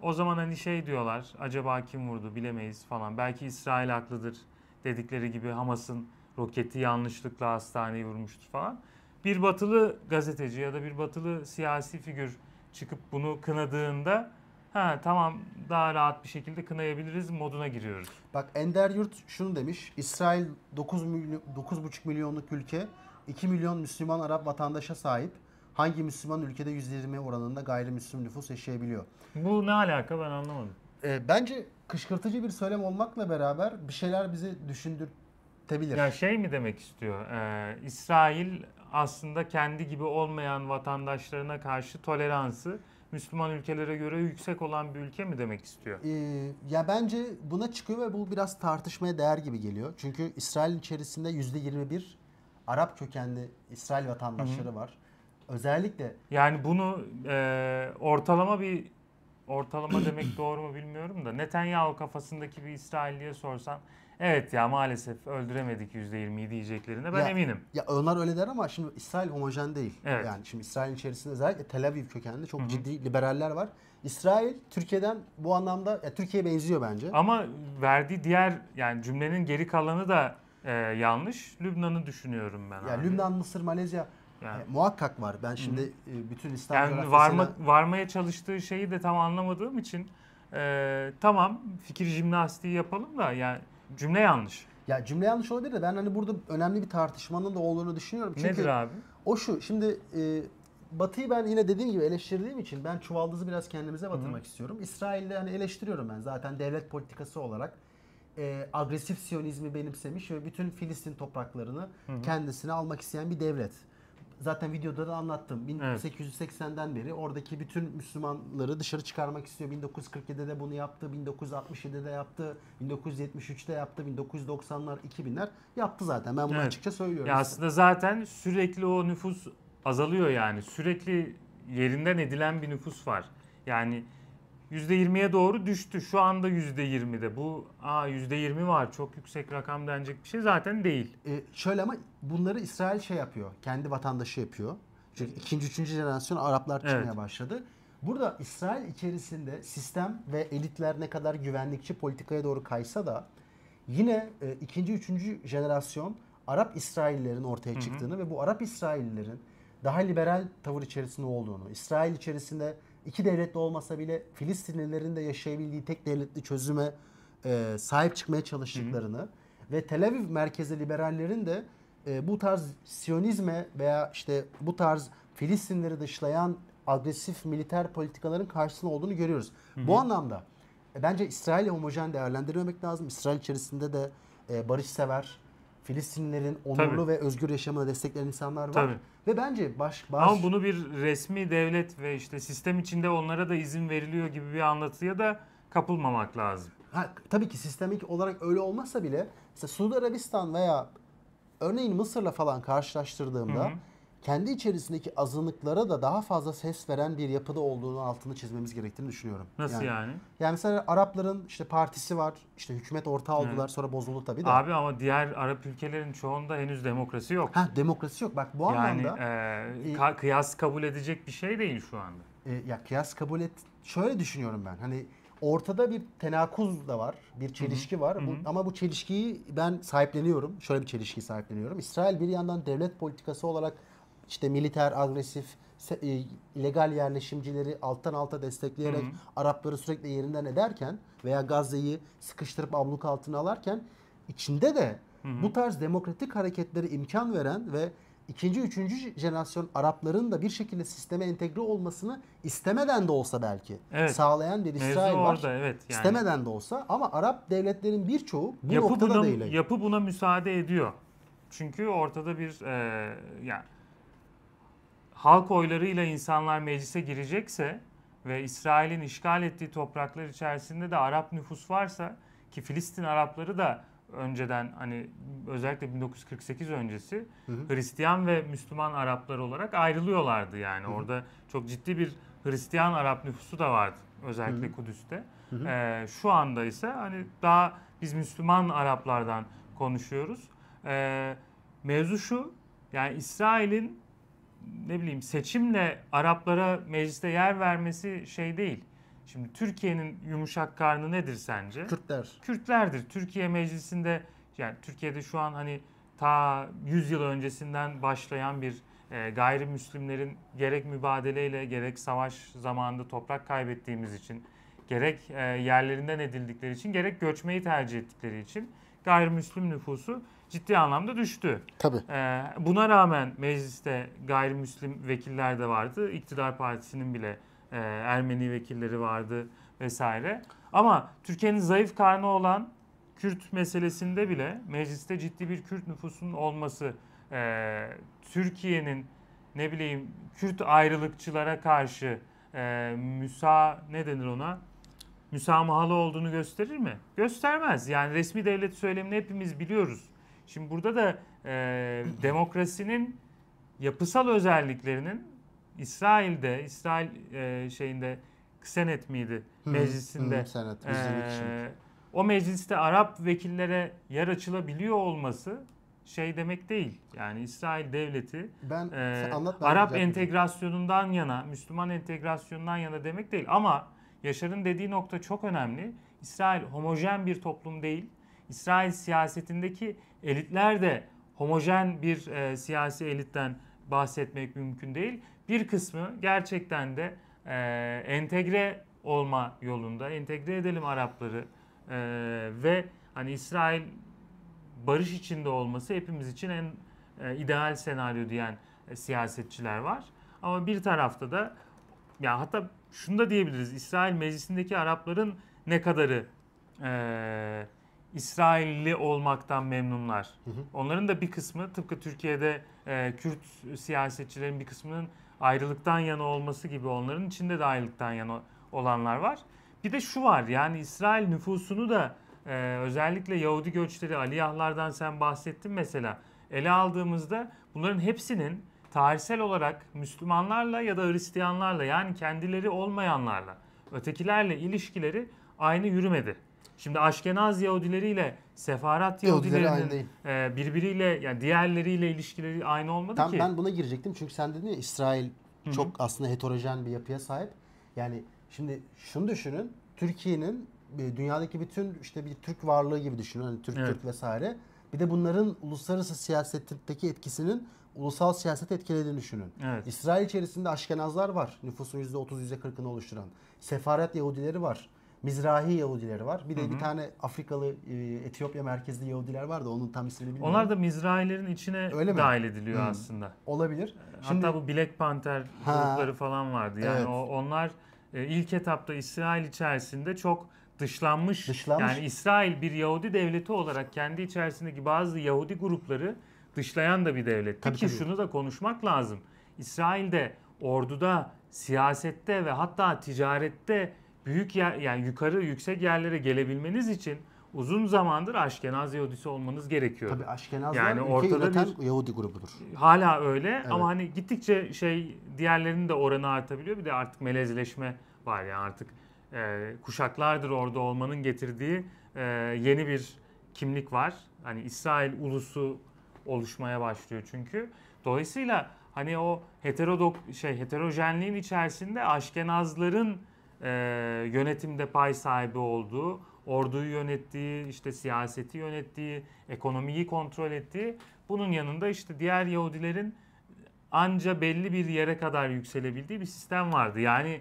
o zaman hani şey diyorlar acaba kim vurdu bilemeyiz falan. Belki İsrail haklıdır dedikleri gibi Hamas'ın roketi yanlışlıkla hastaneyi vurmuştur falan. bir batılı gazeteci ya da bir batılı siyasi figür çıkıp bunu kınadığında ha tamam daha rahat bir şekilde kınayabiliriz moduna giriyoruz. Bak Ender Yurt şunu demiş. İsrail 9 milyon 9,5 milyonluk ülke 2 milyon Müslüman Arap vatandaşa sahip. Hangi Müslüman ülkede %20 oranında gayrimüslim nüfus yaşayabiliyor? Bu ne alaka ben anlamadım. Ee, bence kışkırtıcı bir söylem olmakla beraber bir şeyler bizi düşündürtebilir. Ya şey mi demek istiyor? Ee, İsrail aslında kendi gibi olmayan vatandaşlarına karşı toleransı Müslüman ülkelere göre yüksek olan bir ülke mi demek istiyor? Ee, ya bence buna çıkıyor ve bu biraz tartışmaya değer gibi geliyor. Çünkü İsrail içerisinde %21 Arap kökenli İsrail vatandaşları var. Özellikle Yani bunu e, ortalama bir ortalama demek doğru mu bilmiyorum da Netanyahu kafasındaki bir İsrailliye sorsan evet ya maalesef öldüremedik %20'yi diyeceklerine ben Ya- eminim. Ya onlar öyle der ama şimdi İsrail homojen değil. Evet. Yani şimdi İsrail içerisinde özellikle Tel Aviv kökenli çok ciddi liberaller var. İsrail Türkiye'den bu anlamda ya Türkiye'ye benziyor bence. Ama verdiği diğer yani cümlenin geri kalanı da e, yanlış. Lübnan'ı düşünüyorum ben. Ya abi. Lübnan, Mısır, Malezya Yani- e, muhakkak var. Ben şimdi e, bütün İslam Yani coğrafyasına- varma, varmaya çalıştığı şeyi de tam anlamadığım için e, tamam fikir jimnastiği yapalım da yani cümle yanlış. ya cümle yanlış olabilir de ben hani burada önemli bir tartışmanın da olduğunu düşünüyorum. Çünkü Nedir abi? O şu şimdi e, Batı'yı ben yine dediğim gibi eleştirdiğim için ben çuvaldızı biraz kendimize batırmak istiyorum. İsrail'de hani eleştiriyorum ben zaten devlet politikası olarak e, agresif siyonizmi benimsemiş ve bütün Filistin topraklarını kendisine almak isteyen bir devlet. Zaten videoda da anlattım. Evet. 1880'den beri oradaki bütün Müslümanları dışarı çıkarmak istiyor. 1947'de de bunu yaptı, 1967'de yaptı, 1973'te yaptı, 1990'lar, 2000'ler yaptı zaten. Ben bunu Evet. açıkça söylüyorum. Ya aslında zaten sürekli o nüfus azalıyor yani. Sürekli yerinden edilen bir nüfus var. Yani %20'ye doğru düştü. Şu anda %20'de. Bu aa %20 var. Çok yüksek rakam denecek bir şey zaten değil. E, şöyle ama bunları İsrail şey yapıyor. Kendi vatandaşı yapıyor. Çünkü ikinci, üçüncü jenerasyon Araplar çıkmaya Evet. başladı. Burada İsrail içerisinde sistem ve elitler ne kadar güvenlikçi politikaya doğru kaysa da yine e, ikinci, üçüncü jenerasyon Arap İsraillerin ortaya çıktığını ve bu Arap İsraillilerin daha liberal tavır içerisinde olduğunu, İsrail içerisinde iki devletli olmasa bile Filistinlilerin de yaşayabildiği tek devletli çözüme e, sahip çıkmaya çalıştıklarını ve Tel Aviv merkezli liberallerin de e, bu tarz Siyonizme veya işte bu tarz Filistinleri dışlayan agresif militer politikaların karşısında olduğunu görüyoruz. Bu anlamda e, bence İsrail'i homojen değerlendirmemek lazım. İsrail içerisinde de e, barışsever, Filistinlilerin onurlu Tabii. ve özgür yaşamını destekleyen insanlar var. Tabii. Ve bence baş, baş Ama bunu bir resmi devlet ve işte sistem içinde onlara da izin veriliyor gibi bir anlatıya da kapılmamak lazım. Ha, tabii ki sistemik olarak öyle olmasa bile mesela Suudi Arabistan veya örneğin Mısır'la falan karşılaştırdığımda Hı hı. Kendi içerisindeki azınlıklara da daha fazla ses veren bir yapıda olduğunu altını çizmemiz gerektiğini düşünüyorum. Nasıl yani? Yani mesela Arapların işte partisi var, işte hükümet ortağı oldular, sonra bozuldu tabii de. Abi ama diğer Arap ülkelerin çoğunda henüz demokrasi yok. Ha demokrasi yok. Bak bu yani anlamda e, ka- kıyas kabul edecek bir şey değil şu anda. e, ya kıyas kabul et. Şöyle düşünüyorum ben. Hani ortada bir tenakuz da var, bir çelişki var. Bu, ama bu çelişkiyi ben sahipleniyorum. Şöyle bir çelişkiyi sahipleniyorum. İsrail bir yandan devlet politikası olarak işte militer, agresif, e, illegal yerleşimcileri alttan alta destekleyerek Arapları sürekli yerinden ederken veya Gazze'yi sıkıştırıp abluk altına alarken içinde de bu tarz demokratik hareketleri imkan veren ve ikinci, üçüncü jenerasyon Arapların da bir şekilde sisteme entegre olmasını istemeden de olsa belki Evet. sağlayan bir Mevzu İsrail var. orada evet. Yani. İstemeden de olsa ama Arap devletlerin birçoğu bu yapı noktada buna, değil. yapı buna müsaade ediyor. Çünkü ortada bir e, yani halk oylarıyla insanlar meclise girecekse ve İsrail'in işgal ettiği topraklar içerisinde de Arap nüfus varsa ki Filistin Arapları da önceden hani özellikle 1948 öncesi Hristiyan ve Müslüman Araplar olarak ayrılıyorlardı yani. Orada çok ciddi bir Hristiyan Arap nüfusu da vardı özellikle Kudüs'te. Ee, şu anda ise hani daha biz Müslüman Araplardan konuşuyoruz. Ee, mevzu şu yani İsrail'in ne bileyim seçimle Araplara mecliste yer vermesi şey değil. Şimdi Türkiye'nin yumuşak karnı nedir sence? Kürtler. Kürtlerdir. Türkiye meclisinde yani Türkiye'de şu an hani ta 100 yıl öncesinden başlayan bir e, gayrimüslimlerin gerek mübadeleyle gerek savaş zamanında toprak kaybettiğimiz için gerek e, yerlerinden edildikleri için gerek göçmeyi tercih ettikleri için gayrimüslim nüfusu ciddi anlamda düştü. Tabii. Ee, buna rağmen mecliste gayrimüslim vekiller de vardı. İktidar partisinin bile e, Ermeni vekilleri vardı vesaire. Ama Türkiye'nin zayıf karnı olan Kürt meselesinde bile mecliste ciddi bir Kürt nüfusunun olması e, Türkiye'nin ne bileyim Kürt ayrılıkçılara karşı e, müsa ne denir ona müsamahalı olduğunu gösterir mi? Göstermez. Yani resmi devlet söylemini hepimiz biliyoruz. Şimdi burada da e, demokrasinin yapısal özelliklerinin İsrail'de, İsrail e, şeyinde Ksenet miydi? Meclisinde. Hı, senet, e, 120 kişilik. o mecliste Arap vekillere yer açılabiliyor olması şey demek değil. Yani İsrail devleti Ben anlat ben Arap entegrasyonundan yana, Müslüman entegrasyonundan yana demek değil. Ama Yaşar'ın dediği nokta çok önemli. İsrail homojen bir toplum değil. İsrail siyasetindeki elitler de homojen bir e, siyasi elitten bahsetmek mümkün değil. Bir kısmı gerçekten de e, entegre olma yolunda, entegre edelim Arapları e, ve hani İsrail barış içinde olması hepimiz için en e, ideal senaryo diyen e, siyasetçiler var. Ama bir tarafta da ya hatta şunu da diyebiliriz. İsrail meclisindeki Arapların ne kadarı e, İsrailli olmaktan memnunlar. Hı hı. Onların da bir kısmı tıpkı Türkiye'de e, Kürt siyasetçilerin bir kısmının ayrılıktan yana olması gibi onların içinde de ayrılıktan yana olanlar var. Bir de şu var yani İsrail nüfusunu da e, özellikle Yahudi göçleri Aliyahlardan sen bahsettin mesela ele aldığımızda bunların hepsinin tarihsel olarak Müslümanlarla ya da Hristiyanlarla yani kendileri olmayanlarla ötekilerle ilişkileri aynı yürümedi. Şimdi Aşkenaz Yahudileriyle Sefarat Yahudileri aynı Yahudilerinin değil. e, birbiriyle yani diğerleriyle ilişkileri aynı olmadı Tam ki. ben buna girecektim çünkü sen dedin ya İsrail Hı hı. çok aslında heterojen bir yapıya sahip. Yani şimdi şunu düşünün. Türkiye'nin e, dünyadaki bütün işte bir Türk varlığı gibi düşünün. Hani Türk Evet. Türk vesaire. Bir de bunların uluslararası siyasetteki etkisinin ulusal siyaseti etkilediğini düşünün. Evet. İsrail içerisinde Aşkenazlar var. Nüfusun %30 %40'ını oluşturan. Sefaret Yahudileri var. Mizrahi Yahudileri var. Bir de Hı hı. bir tane Afrikalı e, Etiyopya merkezli Yahudiler var da onun tam ismini bilmiyorum. Onlar da Mizrahilerin içine Öyle mi? dahil ediliyor Hmm. aslında. olabilir. Hatta bu Black Panther Ha. grupları falan vardı. Yani Evet. o, onlar e, ilk etapta İsrail içerisinde çok dışlanmış. Dışlanmış. Yani İsrail bir Yahudi devleti olarak kendi içerisindeki bazı Yahudi grupları dışlayan da bir devletti Tabii, ki tabii. şunu da konuşmak lazım. İsrail'de orduda, siyasette ve hatta ticarette büyük yer yani yukarı yüksek yerlere gelebilmeniz için uzun zamandır Aşkenaz Yahudisi olmanız gerekiyor. Tabii Aşkenazlar Yani ülke ortada bir- Yahudi grubudur. Hala öyle ama hani gittikçe şey diğerlerinin de oranı artabiliyor. Bir de artık melezleşme var yani artık e, kuşaklardır orada olmanın getirdiği e, yeni bir kimlik var. Hani İsrail ulusu oluşmaya başlıyor çünkü. Dolayısıyla hani o heterodok şey heterojenliğin içerisinde Aşkenazların e, yönetimde pay sahibi olduğu, orduyu yönettiği, işte siyaseti yönettiği, ekonomiyi kontrol ettiği, bunun yanında işte diğer Yahudilerin anca belli bir yere kadar yükselebildiği bir sistem vardı. Yani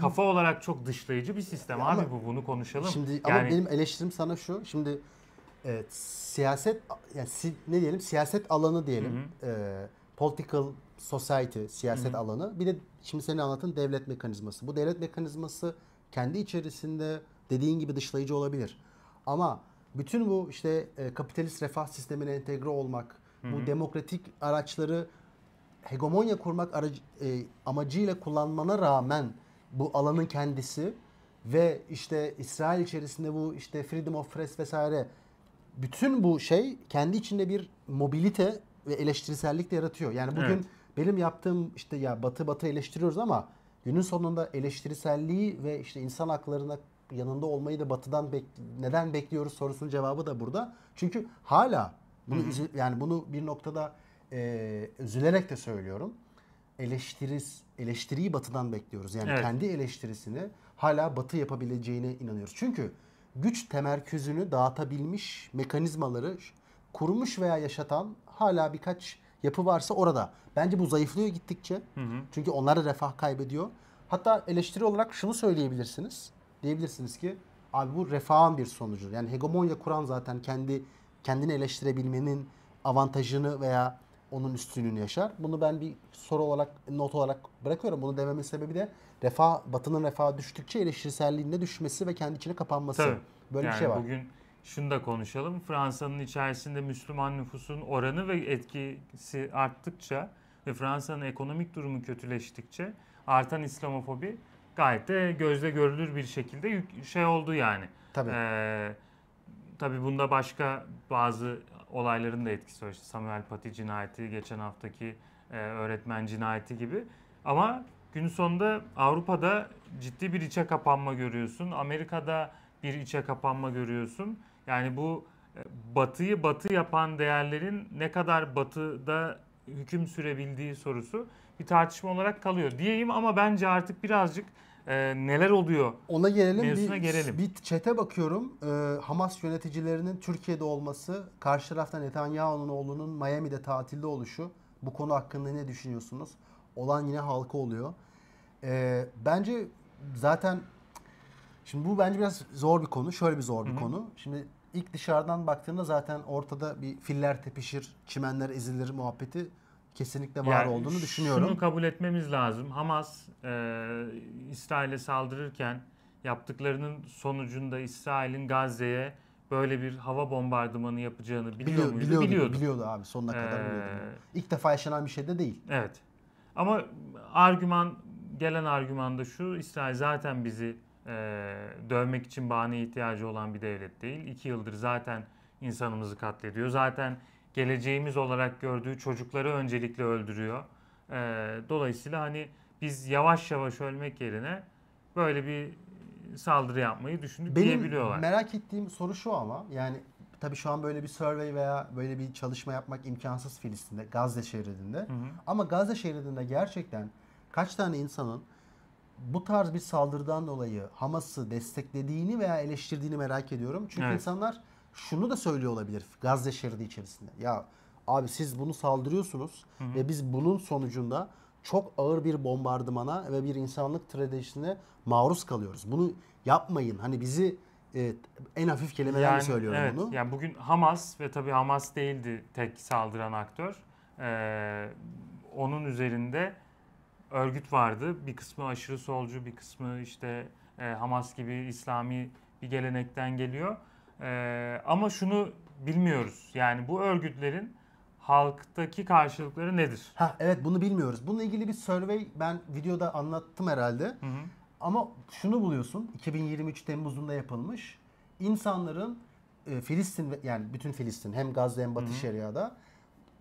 kafa olarak çok dışlayıcı bir sistem Ya abi ama- bu bunu konuşalım. Şimdi ama yani benim eleştirim sana şu. Şimdi evet, siyaset yani si- ne diyelim siyaset alanı diyelim. E, political society siyaset Hı hı. alanı. Bir de şimdi senin anlattığın devlet mekanizması. Bu devlet mekanizması kendi içerisinde dediğin gibi dışlayıcı olabilir. Ama bütün bu işte e, kapitalist refah sistemine entegre olmak, bu demokratik araçları hegemonya kurmak aracı, e, amacıyla kullanmana rağmen bu alanın kendisi ve işte İsrail içerisinde bu işte freedom of press vesaire bütün bu şey kendi içinde bir mobilite ve eleştirisellik de yaratıyor. Yani bugün Evet. Benim yaptığım işte ya batı batı eleştiriyoruz ama günün sonunda eleştiriselliği ve işte insan haklarına yanında olmayı da batıdan bek- neden bekliyoruz sorusunun cevabı da burada. Çünkü hala bunu üzü- yani bunu bir noktada e, üzülerek de söylüyorum. Eleştiris eleştiriyi batıdan bekliyoruz. Yani Evet. kendi eleştirisini hala batı yapabileceğine inanıyoruz. Çünkü güç temerküzünü dağıtabilmiş mekanizmaları kurmuş veya yaşatan hala birkaç yapı varsa orada. Bence bu zayıflıyor gittikçe. Hı hı. Çünkü onlar da refah kaybediyor. Hatta eleştiri olarak şunu söyleyebilirsiniz. Diyebilirsiniz ki abi bu refahın bir sonucu. Yani hegemonya kuran zaten kendi kendini eleştirebilmenin avantajını veya onun üstünlüğünü yaşar. Bunu ben bir soru olarak, not olarak bırakıyorum. Bunu dememin sebebi de refah, batının refahı düştükçe eleştiriselliğin de düşmesi ve kendi içine kapanması. Tabii. Böyle yani bir şey var. Bugün şunu da konuşalım. Fransa'nın içerisinde Müslüman nüfusun oranı ve etkisi arttıkça ve Fransa'nın ekonomik durumu kötüleştikçe artan İslamofobi gayet de gözle görülür bir şekilde şey oldu yani. Tabii. Ee, tabii bunda başka bazı olayların da etkisi var. İşte Samuel Paty cinayeti, geçen haftaki e, öğretmen cinayeti gibi. Ama gün sonunda Avrupa'da ciddi bir içe kapanma görüyorsun. Amerika'da bir içe kapanma görüyorsun. Yani bu e, batıyı batı yapan değerlerin ne kadar batıda hüküm sürebildiği sorusu bir tartışma olarak kalıyor diyeyim ama bence artık birazcık e, neler oluyor Ona gelelim. Mevzusuna bir, gelelim. Bir çete bakıyorum. Ee, Hamas yöneticilerinin Türkiye'de olması, karşı tarafta Netanyahu'nun oğlunun Miami'de tatilde oluşu. Bu konu hakkında ne düşünüyorsunuz? Olan yine halka oluyor. Ee, bence zaten şimdi bu bence biraz zor bir konu. Şöyle bir zor bir Hı hı. konu. Şimdi ilk dışarıdan baktığında zaten ortada bir filler tepişir, çimenler ezilir muhabbeti kesinlikle var Yani olduğunu düşünüyorum. Şunu kabul etmemiz lazım. Hamas e, İsrail'e saldırırken yaptıklarının sonucunda İsrail'in Gazze'ye böyle bir hava bombardımanı yapacağını biliyor Biliyor- muydu? biliyordu, Biliyordu. biliyordu abi sonuna kadar Ee, biliyordu. İlk defa yaşanan bir şey de değil. Evet. Ama argüman gelen argüman da şu İsrail zaten bizi e, dövmek için bahane ihtiyacı olan bir devlet değil. İki yıldır zaten insanımızı katlediyor. Zaten geleceğimiz olarak gördüğü çocukları öncelikle öldürüyor. E, dolayısıyla hani biz yavaş yavaş ölmek yerine böyle bir saldırı yapmayı düşündük Benim diyebiliyorlar. merak ettiğim soru şu ama yani tabii şu an böyle bir survey veya böyle bir çalışma yapmak imkansız Filistin'de, Gazze şeridinde. Hı hı. Ama Gazze şeridinde gerçekten kaç tane insanın bu tarz bir saldırıdan dolayı Hamas'ı desteklediğini veya eleştirdiğini merak ediyorum. Çünkü Evet. insanlar şunu da söylüyor olabilir Gazze şeridi içerisinde. Ya abi siz bunu saldırıyorsunuz Hı hı. ve biz bunun sonucunda çok ağır bir bombardımana ve bir insanlık trajedisine maruz kalıyoruz. Bunu yapmayın. Hani bizi e, en hafif kelimelerle söylüyorum evet, bunu. Yani bugün Hamas ve tabii Hamas değildi tek saldıran aktör. Ee, onun üzerinde örgüt vardı. Bir kısmı aşırı solcu, bir kısmı işte e, Hamas gibi İslami bir gelenekten geliyor. Ee, ama şunu bilmiyoruz. Yani bu örgütlerin halktaki karşılıkları nedir? Ha evet bunu bilmiyoruz. Bununla ilgili bir survey ben videoda anlattım herhalde. Hı hı. Ama şunu buluyorsun 2023 Temmuz'unda yapılmış. İnsanların e, Filistin yani bütün Filistin hem Gazze hem Batı. Şeria'da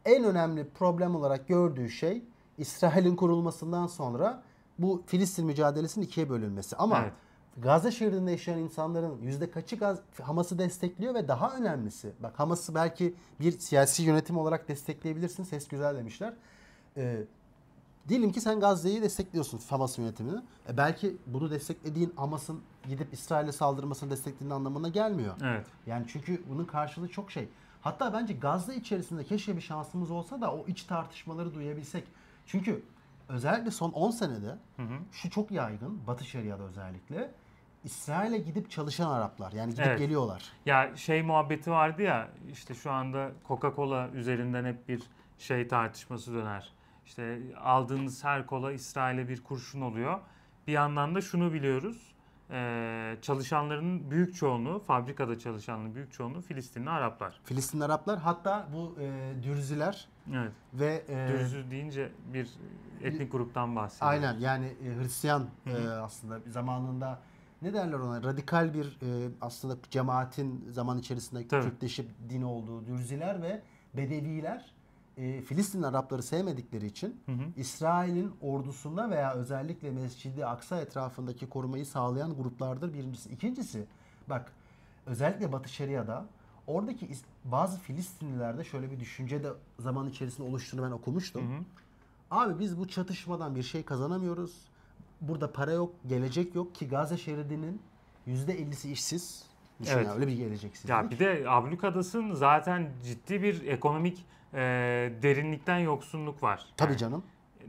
en önemli problem olarak gördüğü şey İsrail'in kurulmasından sonra bu Filistin mücadelesinin ikiye bölünmesi. Ama Evet. Gazze şeridinde yaşayan insanların yüzde kaçı Gaz Hamas'ı destekliyor ve daha önemlisi bak Hamas'ı belki bir siyasi yönetim olarak destekleyebilirsin. Ses güzel demişler. Ee, diyelim ki sen Gazze'yi destekliyorsun Hamas yönetimini. E belki bunu desteklediğin Hamas'ın gidip İsrail'e saldırmasını desteklediğin anlamına gelmiyor. Evet. Yani çünkü bunun karşılığı çok şey. Hatta bence Gazze içerisinde keşke bir şansımız olsa da o iç tartışmaları duyabilsek. Çünkü özellikle son 10 senede Hı hı. şu çok yaygın Batı Şeria'da özellikle İsrail'e gidip çalışan Araplar yani gidip Evet. geliyorlar. Ya şey muhabbeti vardı ya işte şu anda Coca-Cola üzerinden hep bir şey tartışması döner. İşte aldığınız her kola İsrail'e bir kurşun oluyor. Bir yandan da şunu biliyoruz. Eee, çalışanların büyük çoğunluğu, fabrikada çalışanların büyük çoğunluğu Filistinli Araplar. Filistin Araplar hatta bu e, Dürziler Evet. ve e, Dürzü deyince bir etnik gruptan bahsediyoruz. aynen yani e, Hristiyan e, aslında zamanında ne derler ona radikal bir e, aslında cemaatin zaman içerisinde Tabii. Kürtleşip din olduğu Dürziler ve Bedeviler e, Filistin Arapları sevmedikleri için. İsrail'in ordusunda veya özellikle Mescid-i Aksa etrafındaki korumayı sağlayan gruplardır birincisi. İkincisi bak özellikle Batı Şeria'da oradaki bazı Filistinlilerde şöyle bir düşünce de zaman içerisinde oluştuğunu ben okumuştum. Hı hı. Abi biz bu çatışmadan bir şey kazanamıyoruz. Burada para yok, gelecek yok ki Gazze şeridinin %50'si işsiz. Düşün Evet. öyle bir geleceksizlik. Ya bir de Abluk Adası'nın zaten ciddi bir ekonomik e, derinlikten yoksunluk var. Tabii Yani canım.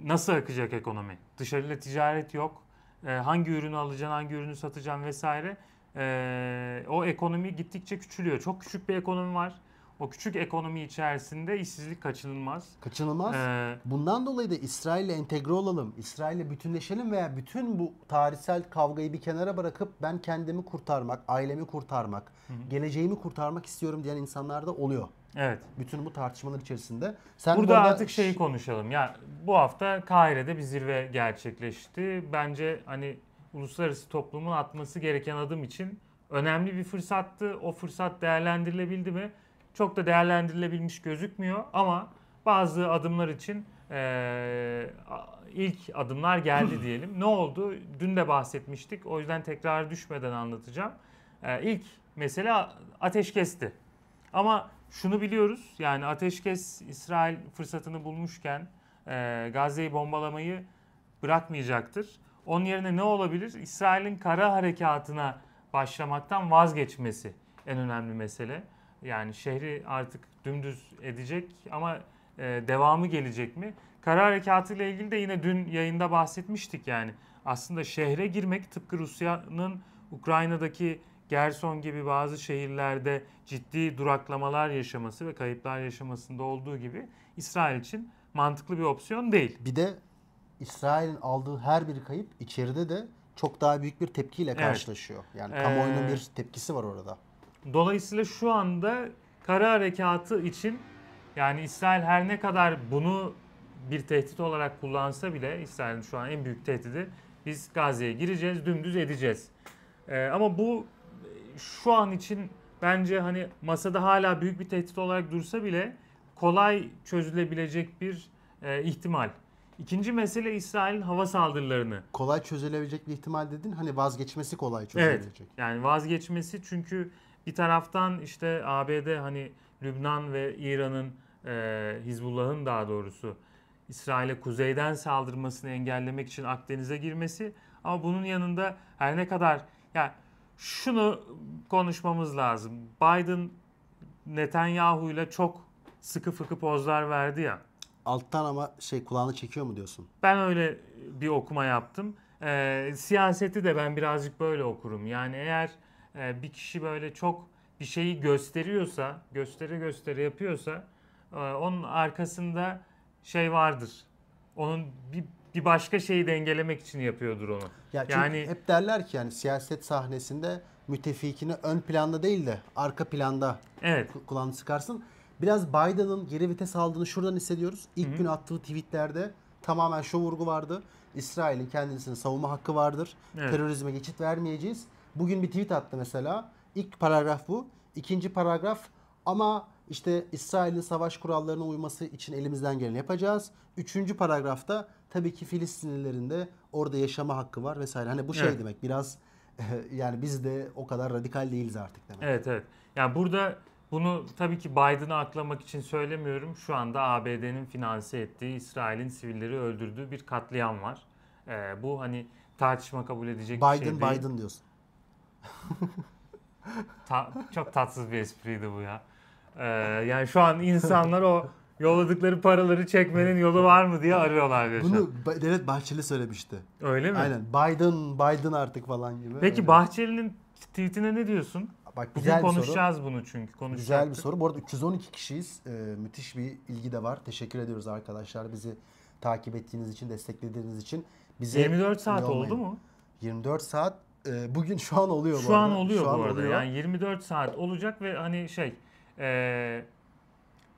Nasıl akacak ekonomi? Dışarıyla ticaret yok. E, hangi ürünü alacaksın, hangi ürünü satacaksın vesaire. E, o ekonomi gittikçe küçülüyor. Çok küçük bir ekonomi var. O küçük ekonomi içerisinde işsizlik kaçınılmaz. Kaçınılmaz. E, Bundan dolayı da İsrail'le entegre olalım, İsrail'le bütünleşelim veya bütün bu tarihsel kavgayı bir kenara bırakıp ben kendimi kurtarmak, ailemi kurtarmak, geleceğimi kurtarmak istiyorum diyen insanlar da oluyor. Evet. Bütün bu tartışmalar içerisinde. Sen bu Burada arada artık şeyi konuşalım. Ya bu hafta Kahire'de bir zirve gerçekleşti. Bence hani uluslararası toplumun atması gereken adım için önemli bir fırsattı. O fırsat değerlendirilebildi mi? Çok da değerlendirilebilmiş gözükmüyor ama bazı adımlar için eee, ilk adımlar geldi diyelim. Ne oldu? Dün de bahsetmiştik. O yüzden tekrar düşmeden anlatacağım. Eee ilk mesele ateşkesti. Ama şunu biliyoruz yani ateşkes İsrail fırsatını bulmuşken e, Gazze'yi bombalamayı bırakmayacaktır. Onun yerine ne olabilir? İsrail'in kara harekatına başlamaktan vazgeçmesi en önemli mesele. Yani şehri artık dümdüz edecek ama e, devamı gelecek mi? Kara harekatı ile ilgili de yine dün yayında bahsetmiştik yani. Aslında şehre girmek tıpkı Rusya'nın Ukrayna'daki Gerson gibi bazı şehirlerde ciddi duraklamalar yaşaması ve kayıplar yaşamasında olduğu gibi İsrail için mantıklı bir opsiyon değil. bir de İsrail'in aldığı her bir kayıp içeride de çok daha büyük bir tepkiyle Evet. karşılaşıyor. Yani Ee, kamuoyunun bir tepkisi var orada. Dolayısıyla şu anda kara harekatı için yani İsrail her ne kadar bunu bir tehdit olarak kullansa bile İsrail'in şu an en büyük tehdidi biz Gazze'ye gireceğiz, dümdüz edeceğiz. Ee, ama bu şu an için bence hani masada hala büyük bir tehdit olarak dursa bile kolay çözülebilecek bir e, ihtimal. İkinci mesele İsrail'in hava saldırılarını Kolay çözülebilecek bir ihtimal dedin. Hani vazgeçmesi kolay Evet. çözülebilecek. Yani vazgeçmesi çünkü bir taraftan işte ABD hani Lübnan ve İran'ın e, Hizbullah'ın daha doğrusu İsrail'e kuzeyden saldırmasını engellemek için Akdeniz'e girmesi ama bunun yanında her ne kadar ya şunu konuşmamız lazım. Biden Netanyahu ile çok sıkı fıkı pozlar verdi ya. Alttan ama şey kulağını çekiyor mu diyorsun? Ben öyle bir okuma yaptım. Ee, siyaseti de ben birazcık böyle okurum. Yani eğer e, bir kişi böyle çok bir şeyi gösteriyorsa, göstere göstere yapıyorsa e, onun arkasında şey vardır. Onun bir, bir başka şeyi dengelemek için yapıyordur onu. Ya Yani- hep derler ki yani siyaset sahnesinde müttefikini ön planda değil de arka planda Evet. ku- kulağını sıkarsın. Biraz Biden'ın geri vites aldığını şuradan hissediyoruz. İlk gün attığı tweetlerde tamamen şu vurgu vardı. İsrail'in kendisini savunma hakkı vardır. Evet. Terörizme geçit vermeyeceğiz. Bugün bir tweet attı mesela. İlk paragraf bu. İkinci paragraf ama işte İsrail'in savaş kurallarına uyması için elimizden geleni yapacağız. Üçüncü paragrafta tabii ki Filistinlilerin de orada yaşama hakkı var vesaire. Hani bu şey Evet. demek biraz yani biz de o kadar radikal değiliz artık demek. Evet evet. Yani burada bunu tabii ki Biden'ı aklamak için söylemiyorum. Şu anda ABD'nin finanse ettiği, İsrail'in sivilleri öldürdüğü bir katliam var. Ee, bu hani tartışma kabul edecek bir Biden şey değil. Biden diyorsun. Ta- çok tatsız bir espriydi bu ya. Ee, yani şu an insanlar o yolladıkları paraları çekmenin yolu var mı diye arıyorlar yaşam. Bunu Devlet Bahçeli söylemişti. Öyle mi? Aynen. Biden, Biden artık falan gibi. Peki Öyle. Bahçeli'nin tweetine ne diyorsun? Bak Bugün güzel soru. konuşacağız bunu çünkü. Güzel bir soru. Bu arada 312 kişiyiz. Ee, müthiş bir ilgi de var. Teşekkür ediyoruz arkadaşlar bizi takip ettiğiniz için, desteklediğiniz için. Bize 24 saat oldu mu? 24 saat e, bugün şu an oluyor bu Şu an arada. oluyor Şu an bu arada. oluyor. Yani 24 saat olacak ve hani şey eee,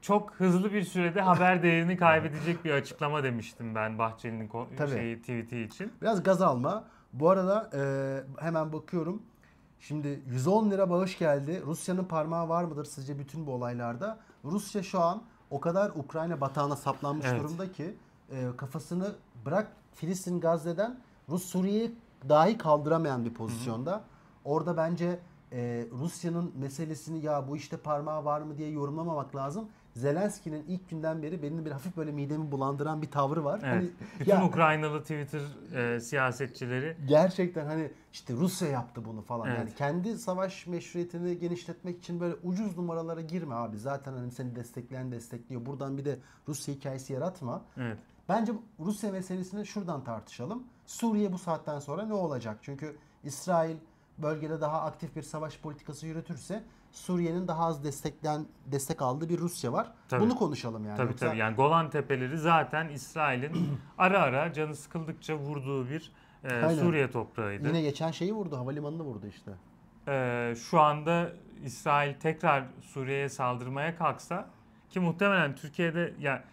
çok hızlı bir sürede haber değerini kaybedecek bir açıklama demiştim ben Bahçeli'nin ko- şeyi, tweet'i için. Biraz gaz alma. Bu arada e, hemen bakıyorum. Şimdi 110 lira bağış geldi. Rusya'nın parmağı var mıdır sizce bütün bu olaylarda? Rusya şu an o kadar Ukrayna batağına saplanmış Evet. durumda ki e, kafasını bırak Filistin Gazze'den Rus Suriye'yi dahi kaldıramayan bir pozisyonda. Orada bence e, Rusya'nın meselesini ya bu işte parmağı var mı diye yorumlamamak lazım. Zelenski'nin ilk günden beri benim bir hafif böyle midemi bulandıran bir tavrı var. Evet. Hani, Bütün ya, Ukraynalı Twitter e, siyasetçileri gerçekten hani işte Rusya yaptı bunu falan. Evet. Yani kendi savaş meşruiyetini genişletmek için böyle ucuz numaralara girme abi. Zaten hani seni destekleyen destekliyor. Buradan bir de Rusya hikayesi yaratma. evet. Bence Rusya meselesini şuradan tartışalım. Suriye bu saatten sonra ne olacak? Çünkü İsrail bölgede daha aktif bir savaş politikası yürütürse Suriye'nin daha az desteklen destek aldığı bir Rusya var. Tabii. Bunu konuşalım yani. Tabii Yoksa- tabii. Yani Golan Tepeleri zaten İsrail'in ara ara canı sıkıldıkça vurduğu bir e, Aynen. Suriye toprağıydı. Yine geçen şeyi vurdu, havalimanını vurdu işte. E, şu anda İsrail tekrar Suriye'ye saldırmaya kalksa ki muhtemelen Türkiye'de ya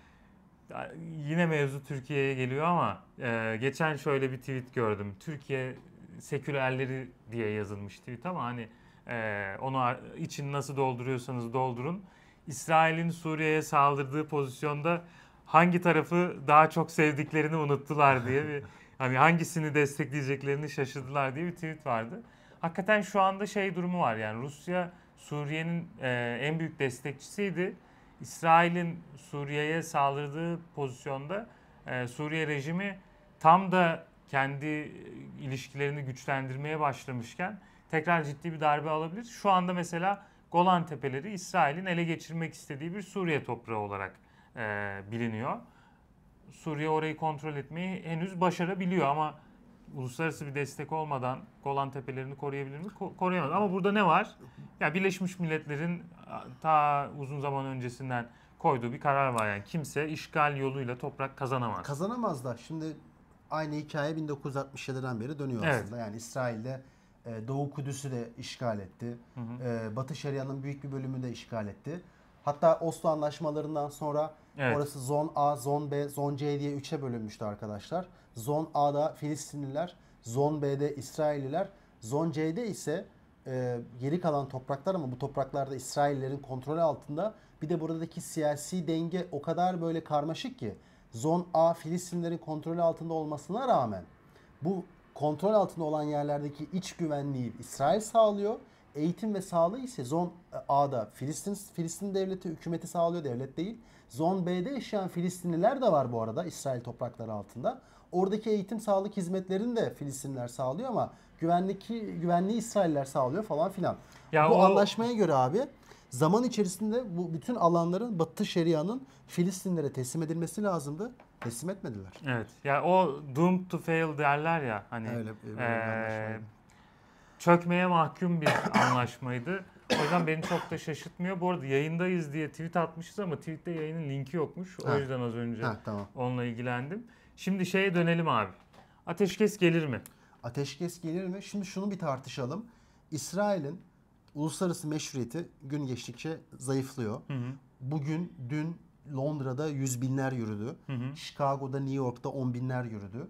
ya yine mevzu Türkiye'ye geliyor ama e, geçen şöyle bir tweet gördüm. Türkiye sekülerleri diye yazılmış tweet ama hani e, onu için nasıl dolduruyorsanız doldurun. İsrail'in Suriye'ye saldırdığı pozisyonda hangi tarafı daha çok sevdiklerini unuttular diye bir hani hangisini destekleyeceklerini şaşırdılar diye bir tweet vardı. Hakikaten şu anda şey durumu var yani Rusya Suriye'nin e, en büyük destekçisiydi. İsrail'in Suriye'ye saldırdığı pozisyonda e, Suriye rejimi tam da kendi e, ilişkilerini güçlendirmeye başlamışken tekrar ciddi bir darbe alabilir. Şu anda mesela Golan Tepeleri İsrail'in ele geçirmek istediği bir Suriye toprağı olarak e, biliniyor. Suriye orayı kontrol etmeyi henüz başarabiliyor ama uluslararası bir destek olmadan Golan Tepelerini koruyabilir mi? Ko- koruyamaz. Ama burada ne var? Ya Birleşmiş Milletler'in ta uzun zaman öncesinden koyduğu bir karar var yani. Kimse işgal yoluyla toprak kazanamaz. Kazanamaz da şimdi aynı hikaye 1967'den beri dönüyor Evet. aslında. Yani İsrail'de e, Doğu Kudüs'ü de işgal etti. Hı hı. E, Batı Şeria'nın büyük bir bölümünü de işgal etti. Hatta Oslo anlaşmalarından sonra Evet. orası Zon A, Zon B, Zon C diye üçe bölünmüştü arkadaşlar. Zon A'da Filistinliler, Zon B'de İsrailliler, Zon C'de ise e, geri kalan topraklar ama bu topraklarda İsraillerin kontrolü altında. Bir de buradaki siyasi denge o kadar böyle karmaşık ki Zon A Filistinlerin kontrolü altında olmasına rağmen bu kontrol altında olan yerlerdeki iç güvenliği İsrail sağlıyor. Eğitim ve sağlığı ise Zon A'da Filistin Filistin devleti hükümeti sağlıyor devlet değil. Zon B'de yaşayan Filistinliler de var bu arada İsrail toprakları altında. Oradaki eğitim sağlık hizmetlerini de Filistinliler sağlıyor ama güvenlik güvenliği İsrailler sağlıyor falan filan. Ya bu o- anlaşmaya göre abi zaman içerisinde bu bütün alanların Batı Şeria'nın Filistinlere teslim edilmesi lazımdı. Teslim etmediler. Evet. Ya o doomed to fail derler ya hani. Öyle, bir çökmeye mahkum bir anlaşmaydı. O yüzden beni çok da şaşırtmıyor. Bu arada yayındayız diye tweet atmışız ama tweette yayının linki yokmuş. O Ha. yüzden az önce Ha, tamam. onunla ilgilendim. Şimdi şeye dönelim abi. Ateşkes gelir mi? Ateşkes gelir mi? Şimdi şunu bir tartışalım. İsrail'in uluslararası meşruiyeti gün geçtikçe zayıflıyor. Hı hı. Bugün, dün Londra'da yüz binler yürüdü. Hı hı. Chicago'da, New York'ta on binler yürüdü.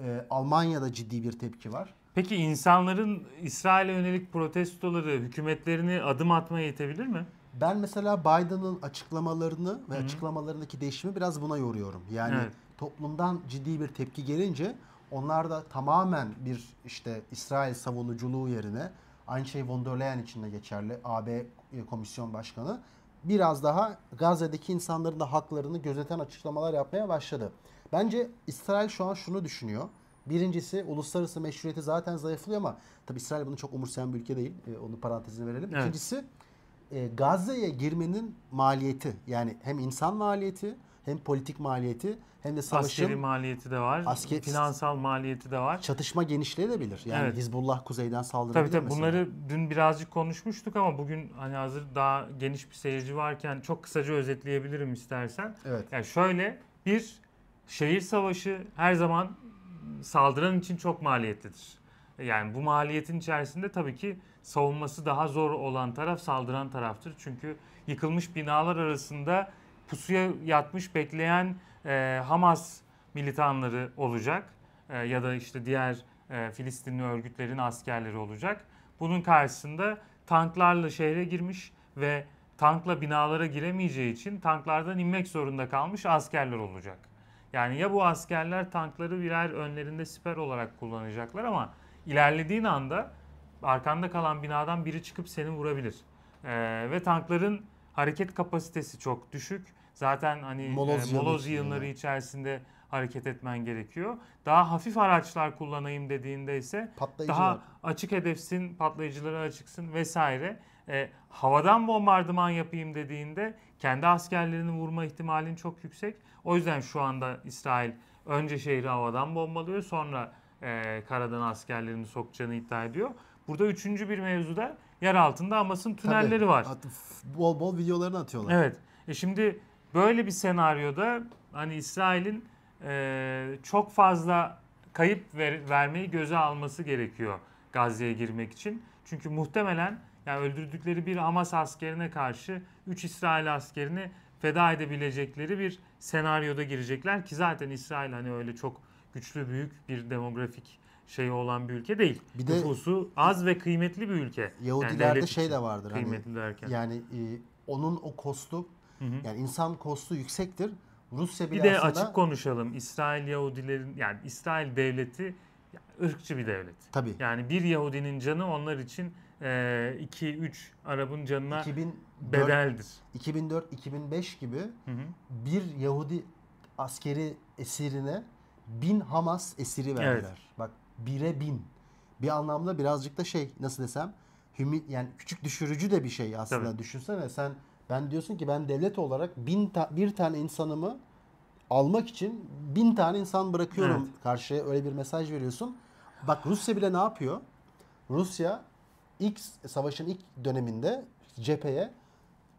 Ee, Almanya'da ciddi bir tepki var. Peki insanların İsrail'e yönelik protestoları hükümetlerini adım atmaya itebilir mi? Ben mesela Biden'ın açıklamalarını ve Hı hı. açıklamalarındaki değişimi biraz buna yoruyorum. Yani Evet. toplumdan ciddi bir tepki gelince onlar da tamamen bir işte İsrail savunuculuğu yerine aynı şey von der Leyen için de geçerli. AB Komisyon Başkanı biraz daha Gazze'deki insanların da haklarını gözeten açıklamalar yapmaya başladı. Bence İsrail şu an şunu düşünüyor. Birincisi uluslararası meşruiyeti zaten zayıflıyor ama tabii İsrail bunu çok umursayan bir ülke değil. E, onu parantezine verelim. Evet. İkincisi e, Gazze'ye girmenin maliyeti yani hem insan maliyeti hem politik maliyeti hem de savaşın Askeri maliyeti de var. Asker- Finansal maliyeti de var. çatışma genişleyebilir. Yani Evet. Hizbullah kuzeyden saldırabilir Tabii tabii mesela. bunları dün birazcık konuşmuştuk ama bugün hani hazır daha geniş bir seyirci varken çok kısaca özetleyebilirim istersen. Evet. Yani şöyle bir şehir savaşı her zaman saldıran için çok maliyetlidir. Yani bu maliyetin içerisinde tabii ki savunması daha zor olan taraf saldıran taraftır. Çünkü yıkılmış binalar arasında pusuya yatmış bekleyen e, Hamas militanları olacak E, ya da işte diğer e, Filistinli örgütlerin askerleri olacak. Bunun karşısında tanklarla şehre girmiş ve tankla binalara giremeyeceği için tanklardan inmek zorunda kalmış askerler olacak. Yani ya bu askerler tankları birer önlerinde siper olarak kullanacaklar ama ilerlediğin anda arkanda kalan binadan biri çıkıp seni vurabilir. Ee, ve tankların hareket kapasitesi çok düşük. Zaten hani Moloz e, moloz yığınları içinde. içerisinde hareket etmen gerekiyor. Daha hafif araçlar kullanayım dediğinde ise Patlayıcı daha var. açık hedefsin, patlayıcılara açıksın vesaire. E, havadan bombardıman yapayım dediğinde kendi askerlerini vurma ihtimalin çok yüksek. O yüzden şu anda İsrail önce şehri havadan bombalıyor sonra e, karadan askerlerini sokacağını iddia ediyor. Burada üçüncü bir mevzuda yer altında Hamas'ın tünelleri Tabii. var. Bol bol videolarını atıyorlar. Evet. E şimdi böyle bir senaryoda hani İsrail'in e, çok fazla kayıp ver- vermeyi göze alması gerekiyor Gazze'ye girmek için. Çünkü muhtemelen yani öldürdükleri bir Hamas askerine karşı 3 İsrail askerini feda edebilecekleri bir senaryoda girecekler ki zaten İsrail hani öyle çok güçlü büyük bir demografik şey olan bir ülke değil. Bir de- Nüfusu az ve kıymetli bir ülke. Yahudilerde devlet şey de vardır. Hani, Kıymetli derken. yani e, onun o kostu Hı hı. yani insan kostu yüksektir. Rusya bile Bir de aslında açık konuşalım. İsrail Yahudilerin yani İsrail devleti ırkçı bir devlet. tabii Yani bir Yahudinin canı onlar için 2-3 Arap'ın canına 2004 bedeldir. 2004-2005 gibi Hı hı. bir Yahudi askeri esirine bin Hamas esiri verdiler. Bak bire bin. Bir anlamda birazcık da şey nasıl desem hümi, yani küçük düşürücü de bir şey aslında. Tabii. Düşünsene sen ben diyorsun ki ben devlet olarak bin ta- bir tane insanımı almak için bin tane insan bırakıyorum Evet. karşıya öyle bir mesaj veriyorsun. Bak Rusya bile ne yapıyor? Rusya ilk savaşın ilk döneminde cepheye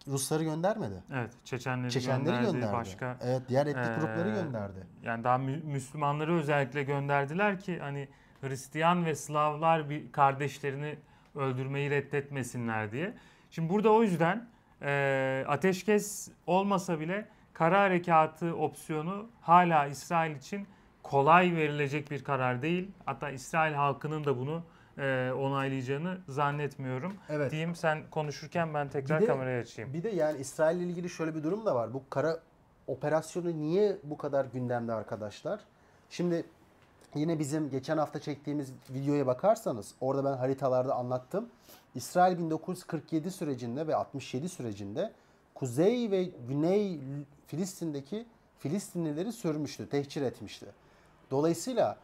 Rusları göndermedi. Evet, Çeçenleri, Çeçenleri gönderdi, gönderdi. başka Evet, diğer etnik Ee, grupları gönderdi. yani daha Mü- Müslümanları özellikle gönderdiler ki hani Hristiyan ve Slavlar bir kardeşlerini öldürmeyi reddetmesinler diye. Şimdi burada o yüzden e, ateşkes olmasa bile kara harekatı opsiyonu hala İsrail için kolay verilecek bir karar değil. Hatta İsrail halkının da bunu e, onaylayacağını zannetmiyorum. Evet. Diyeyim sen konuşurken ben tekrar Bir de- kamerayı açayım. Bir de yani İsrail ile ilgili şöyle bir durum da var. Bu kara operasyonu niye bu kadar gündemde arkadaşlar? Şimdi yine bizim geçen hafta çektiğimiz videoya bakarsanız orada ben haritalarda anlattım. İsrail 1947 sürecinde ve 67 sürecinde Kuzey ve Güney Filistin'deki Filistinlileri sürmüştü, tehcir etmişti. Dolayısıyla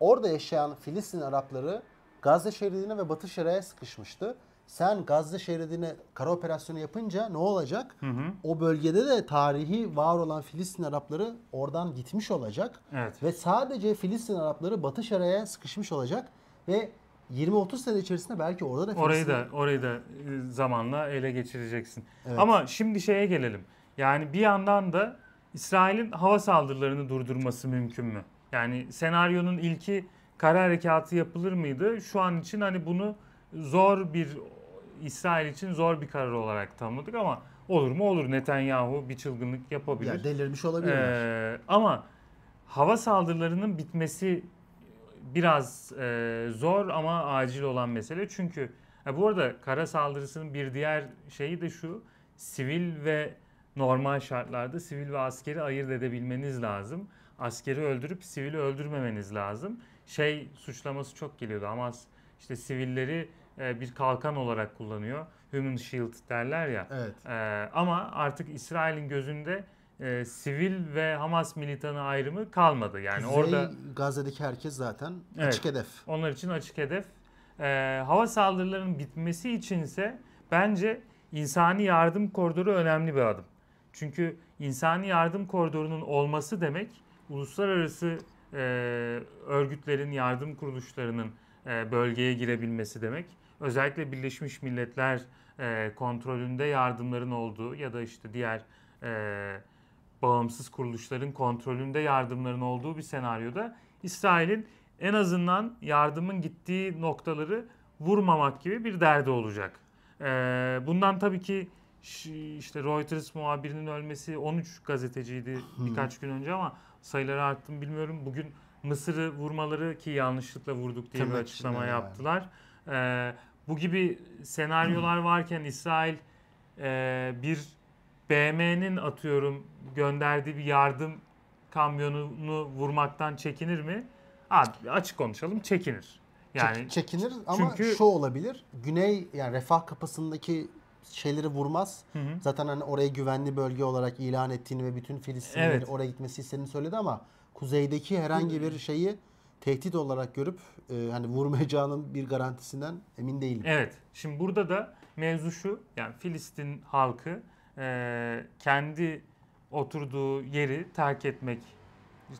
orada yaşayan Filistin Arapları Gazze şeridine ve Batı Şeria'ya sıkışmıştı. Sen Gazze şeridine kara operasyonu yapınca ne olacak? Hı hı. O bölgede de tarihi var olan Filistin Arapları oradan gitmiş olacak. Evet. Ve sadece Filistin Arapları Batı Şeria'ya sıkışmış olacak. Ve 20-30 sene içerisinde belki orada da Orayı Filistin- da orayı da e, zamanla ele geçireceksin. Evet. Ama şimdi şeye gelelim. Yani bir yandan da İsrail'in hava saldırılarını durdurması mümkün mü? Yani senaryonun ilki kara harekatı yapılır mıydı? Şu an için hani bunu zor bir İsrail için zor bir karar olarak tanımladık ama olur mu olur Netanyahu bir çılgınlık yapabilir. Ya delirmiş olabilirler. Ee, ama hava saldırılarının bitmesi biraz e, zor ama acil olan mesele. Çünkü ha, bu arada kara saldırısının bir diğer şeyi de şu. Sivil ve normal şartlarda sivil ve askeri ayırt edebilmeniz lazım. Askeri öldürüp sivili öldürmemeniz lazım. Şey suçlaması çok geliyordu. Hamas işte sivilleri e, bir kalkan olarak kullanıyor. Human shield derler ya. evet. Ee, ama artık İsrail'in gözünde e, sivil ve Hamas militanı ayrımı kalmadı. Yani Kuzey orada Gazze'deki herkes zaten Evet. açık hedef. onlar için açık hedef. Hava saldırılarının bitmesi içinse bence insani yardım koridoru önemli bir adım. Çünkü insani yardım koridorunun olması demek uluslararası e, örgütlerin, yardım kuruluşlarının e, bölgeye girebilmesi demek. Özellikle Birleşmiş Milletler e, kontrolünde yardımların olduğu ya da işte diğer e, bağımsız kuruluşların kontrolünde yardımların olduğu bir senaryoda İsrail'in en azından yardımın gittiği noktaları vurmamak gibi bir derdi olacak. Ee, bundan tabii ki işte Reuters muhabirinin ölmesi 13 gazeteciydi birkaç gün önce ama sayıları arttı mı bilmiyorum. Bugün Mısır'ı vurmaları ki yanlışlıkla vurduk diye bir Tırnak açıklama içinde yani. yaptılar. Ee, bu gibi senaryolar varken İsrail e, bir BM'nin atıyorum gönderdiği bir yardım kamyonunu vurmaktan çekinir mi? Abi açık konuşalım çekinir. Yani Çek- çekinir ama çünkü- şu olabilir. Güney yani refah kapısındaki şeyleri vurmaz. Hı hı. Zaten hani orayı güvenli bölge olarak ilan ettiğini ve bütün Filistinlilerin Evet. oraya gitmesi istediğini söyledi ama kuzeydeki herhangi bir şeyi tehdit olarak görüp e, hani vurmayacağının bir garantisinden emin değilim. Evet. Şimdi burada da mevzu şu. Yani Filistin halkı e, kendi oturduğu yeri terk etmek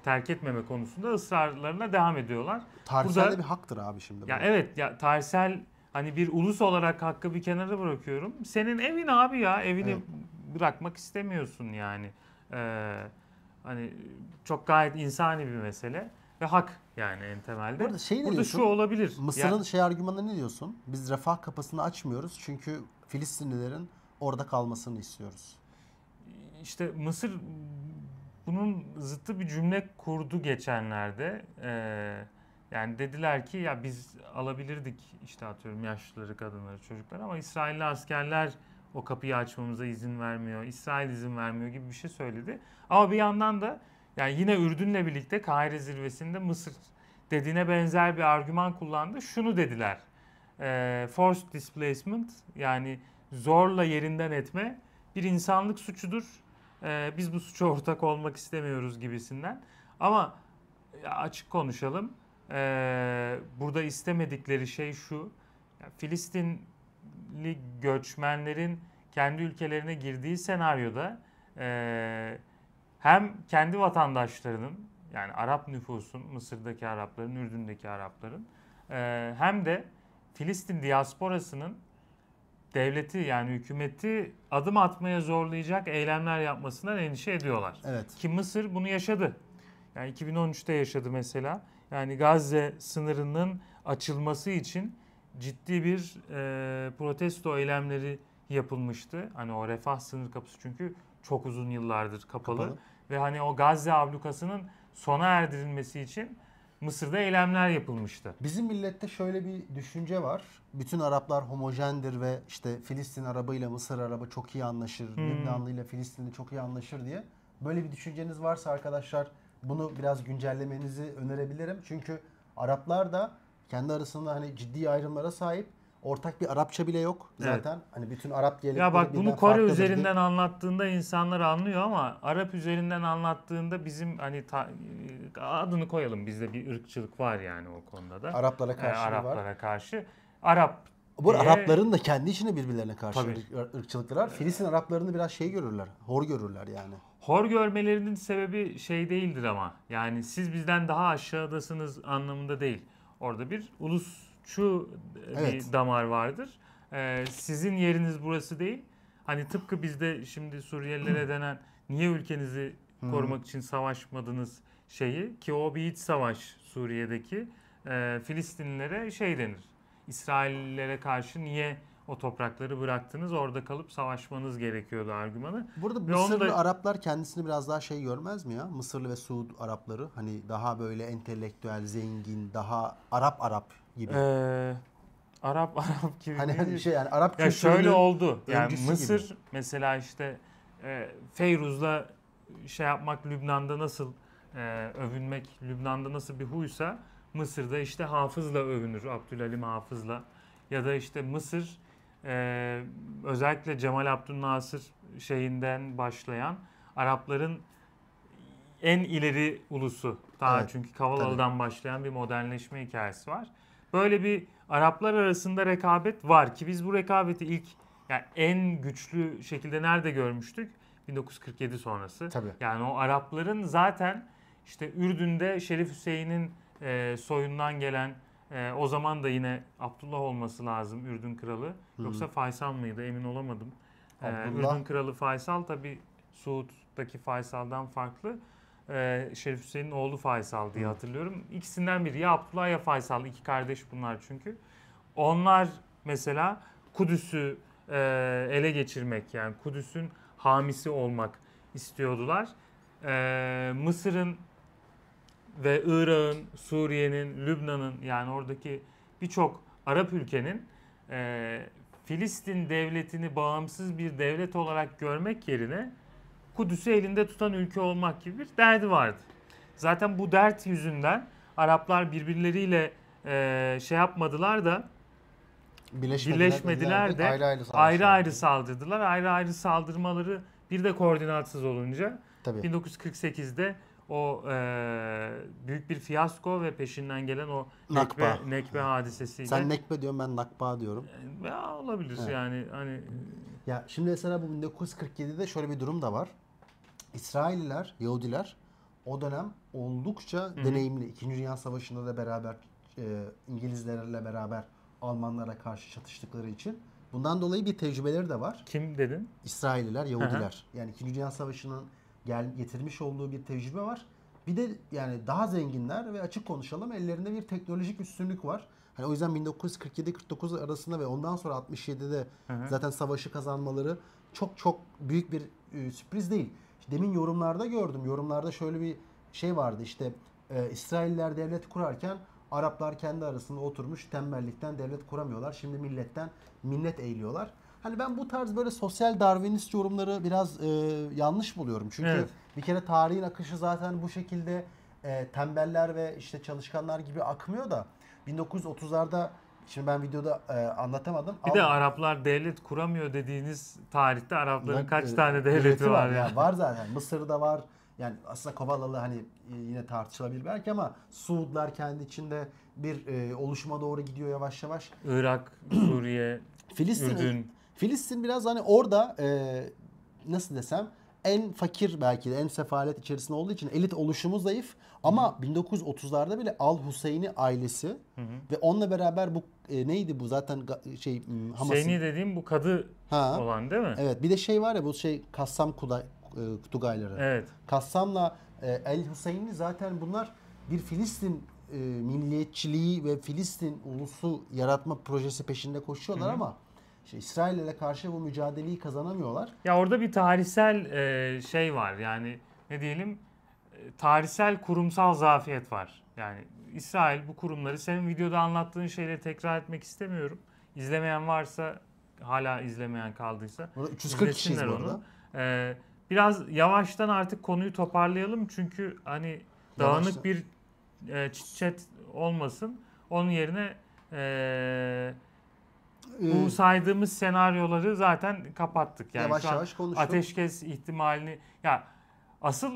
terk etmeme konusunda ısrarlarına devam ediyorlar. Tarihsel burada- de bir haktır abi şimdi. Ya bu. evet ya tarihsel hani bir ulus olarak hakkı bir kenara bırakıyorum. Senin evin abi ya evini Evet. bırakmak istemiyorsun yani. Ee, hani çok gayet insani bir mesele ve hak yani en temelde. Burada şey Burada diyorsun? şu olabilir. Mısır'ın Ya- şey argümanına ne diyorsun? Biz refah kapısını açmıyoruz çünkü Filistinlilerin orada kalmasını istiyoruz. İşte Mısır bunun zıttı bir cümle kurdu geçenlerde. Ee, yani dediler ki ya biz alabilirdik işte atıyorum yaşlıları, kadınları, çocukları ama İsrailli askerler o kapıyı açmamıza izin vermiyor. İsrail izin vermiyor gibi bir şey söyledi. Ama bir yandan da yani yine Ürdün'le birlikte Kahire zirvesinde Mısır dediğine benzer bir argüman kullandı. Şunu dediler. Ee, forced displacement yani zorla yerinden etme bir insanlık suçudur. Ee, biz bu suça ortak olmak istemiyoruz gibisinden. Ama açık konuşalım. Ee, burada istemedikleri şey şu. Filistinli göçmenlerin kendi ülkelerine girdiği senaryoda e, hem kendi vatandaşlarının yani Arap nüfusun, Mısır'daki Arapların, Ürdün'deki Arapların e, hem de Filistin diasporasının devleti yani hükümeti adım atmaya zorlayacak eylemler yapmasından endişe ediyorlar. Evet. Ki Mısır bunu yaşadı. Yani 2013'te yaşadı mesela. Yani Gazze sınırının açılması için ciddi bir e, protesto eylemleri yapılmıştı. Hani o refah sınır kapısı çünkü çok uzun yıllardır kapalı. Kapalı. Ve hani o Gazze ablukasının sona erdirilmesi için Mısır'da eylemler yapılmıştı. Bizim millette şöyle bir düşünce var. Bütün Araplar homojendir ve işte Filistin Arabı ile Mısır Arabı çok iyi anlaşır. Hmm. Lübnanlı ile Filistinli çok iyi anlaşır diye. Böyle bir düşünceniz varsa arkadaşlar bunu biraz güncellemenizi önerebilirim. Çünkü Araplar da kendi arasında hani ciddi ayrımlara sahip. Ortak bir Arapça bile yok Evet. zaten. Hani bütün Arap gelenekleri Ya bak bunu Kore üzerinden anlattığında insanlar anlıyor ama Arap üzerinden anlattığında bizim hani ta- adını koyalım bizde bir ırkçılık var yani o konuda da. Araplara Ee, karşı var. Araplara karşı. Arap Bu diye- Arapların da kendi içinde birbirlerine karşı Tabii. ırk- ırkçılıkları var. Filistin Araplarını biraz şey görürler. Hor görürler yani. Hor görmelerinin sebebi şey değildir ama. Yani siz bizden daha aşağıdasınız anlamında değil. Orada bir ulusçu e, Evet. bir damar vardır. Ee, sizin yeriniz burası değil. Hani tıpkı bizde şimdi Suriyelilere denen niye ülkenizi korumak için savaşmadınız şeyi ki o bir iç savaş Suriye'deki e, Filistinlilere şey denir. İsraillilere karşı niye o toprakları bıraktınız orada kalıp savaşmanız gerekiyordu argümanı. Burada Ve Mısırlı da- Araplar kendisini biraz daha şey görmez mi ya? Mısırlı ve Suud Arapları hani daha böyle entelektüel, zengin, daha Arap Arap gibi. Ee, Arap Arap gibi. hani hani şey yani Arap ya şöyle oldu. Yani Mısır gibi. mesela işte e, Feyruz'la şey yapmak Lübnan'da nasıl e, övünmek Lübnan'da nasıl bir huysa Mısır'da işte Hafız'la övünür Abdülhalim Hafız'la ya da işte Mısır e, özellikle Cemal Abdülnasır şeyinden başlayan Arapların en ileri ulusu. Daha Evet, çünkü Kavalalı'dan başlayan bir modernleşme hikayesi var. Böyle bir Araplar arasında rekabet var ki biz bu rekabeti ilk yani en güçlü şekilde nerede görmüştük? 1947 sonrası. Tabii. Yani o Arapların zaten işte Ürdün'de Şerif Hüseyin'in e, soyundan gelen e, o zaman da yine Abdullah olması lazım Ürdün kralı. Yoksa Faysal mıydı emin olamadım. E, Abdullah. Ürdün kralı Faysal tabi Suud'daki Faysal'dan farklı. E, Şerif Hüseyin'in oğlu Faysal diye hatırlıyorum. İkisinden biri ya Abdullah ya Faysal. iki kardeş bunlar çünkü. Onlar mesela Kudüs'ü e, ele geçirmek yani Kudüs'ün hamisi olmak istiyordular. E, Mısır'ın ve Irak'ın, Suriye'nin, Lübnan'ın yani oradaki birçok Arap ülkenin e, Filistin devletini bağımsız bir devlet olarak görmek yerine Kudüs'ü elinde tutan ülke olmak gibi bir derdi vardı. Zaten bu dert yüzünden Araplar birbirleriyle e, şey yapmadılar da Birleşmediler, birleşmediler de ayrı ayrı ayrı ayrı saldırdılar. Ayrı ayrı saldırmaları bir de koordinatsız olunca Tabii. 1948'de o e, büyük bir fiyasko ve peşinden gelen o Nakba. nekbe, nekbe hadisesiyle Sen nekbe diyorsun ben nakba diyorum. ya olabilir Evet. yani hani Ya şimdi mesela bu 1947'de şöyle bir durum da var. İsrailliler, Yahudiler o dönem oldukça deneyimli. İkinci Dünya Savaşı'nda da beraber e, İngilizlerle beraber Almanlara karşı çatıştıkları için. Bundan dolayı bir tecrübeleri de var. kim dedin? İsrailliler, Yahudiler. Yani İkinci Dünya Savaşı'nın gel getirmiş olduğu bir tecrübe var. Bir de yani daha zenginler ve açık konuşalım ellerinde bir teknolojik üstünlük var. Hani o yüzden 1947-49 arasında ve ondan sonra 67'de Hı hı. zaten savaşı kazanmaları çok çok büyük bir e, sürpriz değil. İşte demin yorumlarda gördüm. Yorumlarda şöyle bir şey vardı işte e, İsrailler devlet kurarken Araplar kendi arasında oturmuş tembellikten devlet kuramıyorlar. Şimdi milletten minnet eğiliyorlar. Hani ben bu tarz böyle sosyal darwinist yorumları biraz e, yanlış buluyorum. Çünkü Evet. bir kere tarihin akışı zaten bu şekilde e, tembeller ve işte çalışkanlar gibi akmıyor da 1930'larda şimdi ben videoda e, anlatamadım. Bir de ama- Araplar devlet kuramıyor dediğiniz tarihte Arapların Lan, kaç e, tane devleti var ya. Yani var zaten. Mısır'da var. Yani aslında Kovalalı hani e, yine tartışılabilir belki ama Suudlar kendi içinde bir e, oluşuma doğru gidiyor yavaş yavaş. Irak, Suriye, Filistin Ürdün. Filistin biraz hani orada e, nasıl desem en fakir belki de en sefalet içerisinde olduğu için elit oluşumu zayıf ama 1930'larda bile Al Huseyni ailesi ve onunla beraber bu e, neydi bu zaten şey Hamas'ın Hüseyini dediğim bu kadı ha olan değil mi? evet bir de şey var ya bu şey Kassam Kuday, e, Tugayları. Evet. Kassam'la e, El Hüseyin'i zaten bunlar bir Filistin e, milliyetçiliği ve Filistin ulusu yaratma projesi peşinde koşuyorlar ama işte İsrail'e karşı bu mücadeleyi kazanamıyorlar. Ya orada bir tarihsel e, şey var yani ne diyelim e, tarihsel kurumsal zafiyet var. Yani İsrail bu kurumları senin videoda anlattığın şeyleri tekrar etmek istemiyorum. İzlemeyen varsa hala izlemeyen kaldıysa Burada 340 kişiyiz onu. E, biraz yavaştan artık konuyu toparlayalım çünkü hani dağınık Yavaştan. bir e, çit olmasın. Onun yerine e, Ee, bu saydığımız senaryoları zaten kapattık. Yani Yavaş şu an yavaş konuştuk. ateşkes ihtimalini ya asıl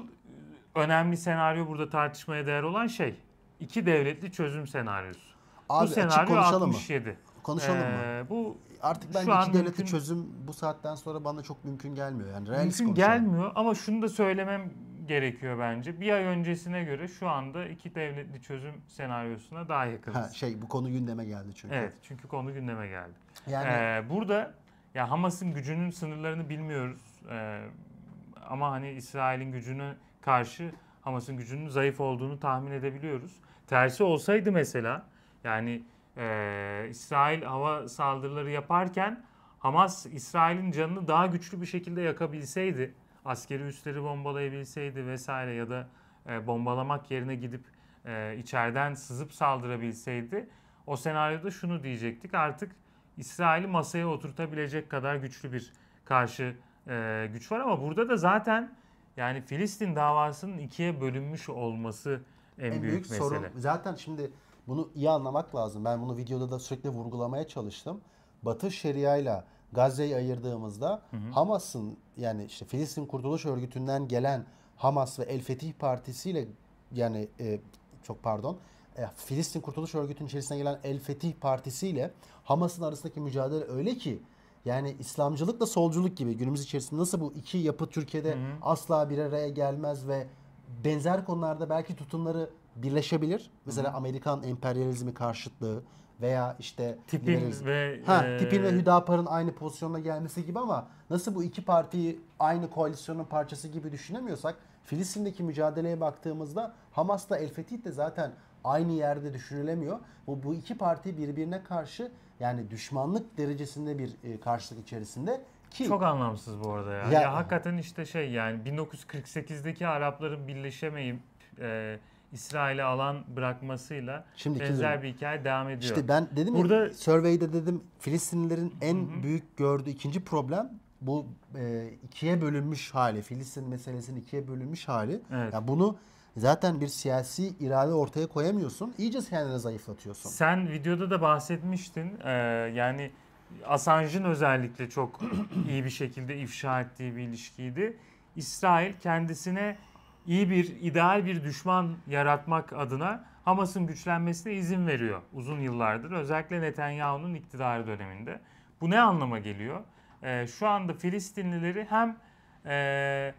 önemli senaryo burada tartışmaya değer olan şey iki devletli çözüm senaryosu. abi bu senaryo konuşalım mı? 67. Konuşalım mı? Ee, bu Artık bence iki devletli mümkün- çözüm bu saatten sonra bana çok mümkün gelmiyor. Yani mümkün konuşalım. gelmiyor ama şunu da söylemem gerekiyor bence. Bir ay öncesine göre şu anda iki devletli çözüm senaryosuna daha yakınız. Ha, şey bu konu gündeme geldi çünkü. Evet çünkü konu gündeme geldi. Yani Ee, burada ya Hamas'ın gücünün sınırlarını bilmiyoruz. Ee, ama hani İsrail'in gücüne karşı Hamas'ın gücünün zayıf olduğunu tahmin edebiliyoruz. Tersi olsaydı mesela yani e, İsrail hava saldırıları yaparken Hamas İsrail'in canını daha güçlü bir şekilde yakabilseydi, askeri üsleri bombalayabilseydi vesaire ya da e, bombalamak yerine gidip e, içeriden sızıp saldırabilseydi o senaryoda şunu diyecektik artık İsrail'i masaya oturtabilecek kadar güçlü bir karşı e, güç var ama burada da zaten yani Filistin davasının ikiye bölünmüş olması en, en büyük, büyük, mesele. sorun zaten şimdi bunu iyi anlamak lazım. Ben bunu videoda da sürekli vurgulamaya çalıştım. Batı Şeria ile Gazze'yi ayırdığımızda Hamas'ın yani işte Filistin Kurtuluş Örgütü'nden gelen Hamas ve El Fetih Partisi ile yani e, çok pardon e, Filistin Kurtuluş Örgütü'nün içerisine gelen El Fetih Partisi ile Hamas'ın arasındaki mücadele öyle ki yani İslamcılıkla solculuk gibi. Günümüz içerisinde nasıl bu iki yapı Türkiye'de asla bir araya gelmez ve benzer konularda belki tutumları birleşebilir. Mesela Amerikan emperyalizmi karşıtlığı veya işte Tipin liberalizm. ve Ha, e, Tipin ve Hüdapar'ın aynı pozisyona gelmesi gibi ama nasıl bu iki partiyi aynı koalisyonun parçası gibi düşünemiyorsak Filistin'deki mücadeleye baktığımızda Hamas'la El Fetih de zaten aynı yerde düşünülemiyor. Bu, bu iki parti birbirine karşı yani düşmanlık derecesinde bir e, karşılık içerisinde ki Çok anlamsız bu arada ya. Ya- Ya, hakikaten işte şey yani 1948'deki Arapların birleşemeyip e, İsrail'e alan bırakmasıyla Şimdiki benzer durum. bir hikaye devam ediyor. İşte ben dedim Burada- ya survey'de dedim Filistinlilerin en büyük gördüğü ikinci problem bu e, ikiye bölünmüş hali. Filistin meselesinin ikiye bölünmüş hali. Evet. Ya bunu zaten bir siyasi irade ortaya koyamıyorsun. İyice kendini zayıflatıyorsun. Sen videoda da bahsetmiştin. Ee, yani Assange'ın özellikle çok iyi bir şekilde ifşa ettiği bir ilişkiydi. İsrail kendisine iyi bir, ideal bir düşman yaratmak adına Hamas'ın güçlenmesine izin veriyor uzun yıllardır. Özellikle Netanyahu'nun iktidarı döneminde. Bu ne anlama geliyor? Ee, şu anda Filistinlileri hem e,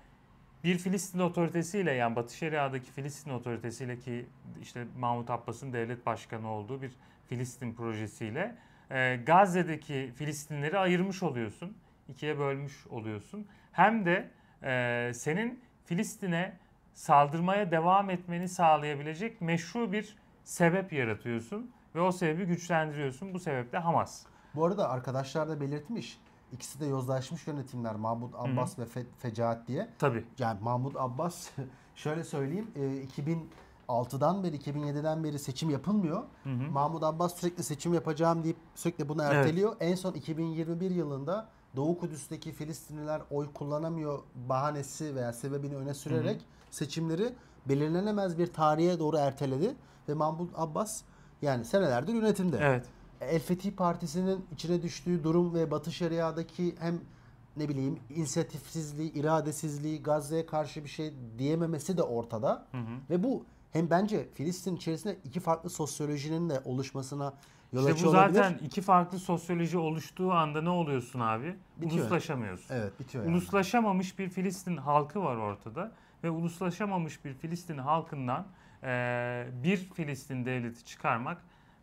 bir Filistin otoritesiyle yani Batı Şeria'daki Filistin otoritesiyle ki işte Mahmut Abbas'ın devlet başkanı olduğu bir Filistin projesiyle e, Gazze'deki Filistinleri ayırmış oluyorsun. ikiye bölmüş oluyorsun. Hem de e, senin Filistin'e saldırmaya devam etmeni sağlayabilecek meşru bir sebep yaratıyorsun ve o sebebi güçlendiriyorsun. Bu sebeple Hamas. Bu arada arkadaşlar da belirtmiş. İkisi de yozlaşmış yönetimler Mahmut Abbas ve Fe- Fecaat diye. Tabii. Yani Mahmut Abbas şöyle söyleyeyim e, 2006'dan beri 2007'den beri seçim yapılmıyor. Hı hı. Mahmut Abbas sürekli seçim yapacağım deyip sürekli bunu Evet. erteliyor. En son 2021 yılında Doğu Kudüs'teki Filistinliler oy kullanamıyor bahanesi veya sebebini öne sürerek seçimleri belirlenemez bir tarihe doğru erteledi ve Mahmut Abbas yani senelerdir yönetimde. Evet. El Fethi Partisi'nin içine düştüğü durum ve Batı Şeria'daki hem ne bileyim inisiyatifsizliği, iradesizliği, Gazze'ye karşı bir şey diyememesi de ortada. Hı hı. Ve bu hem bence Filistin içerisinde iki farklı sosyolojinin de oluşmasına yol İşte açıyor bu olabilir. zaten iki farklı sosyoloji oluştuğu anda ne oluyorsun abi? Bitiyor. Uluslaşamıyorsun. Evet bitiyor yani. Uluslaşamamış bir Filistin halkı var ortada ve uluslaşamamış bir Filistin halkından eee, bir Filistin devleti çıkarmak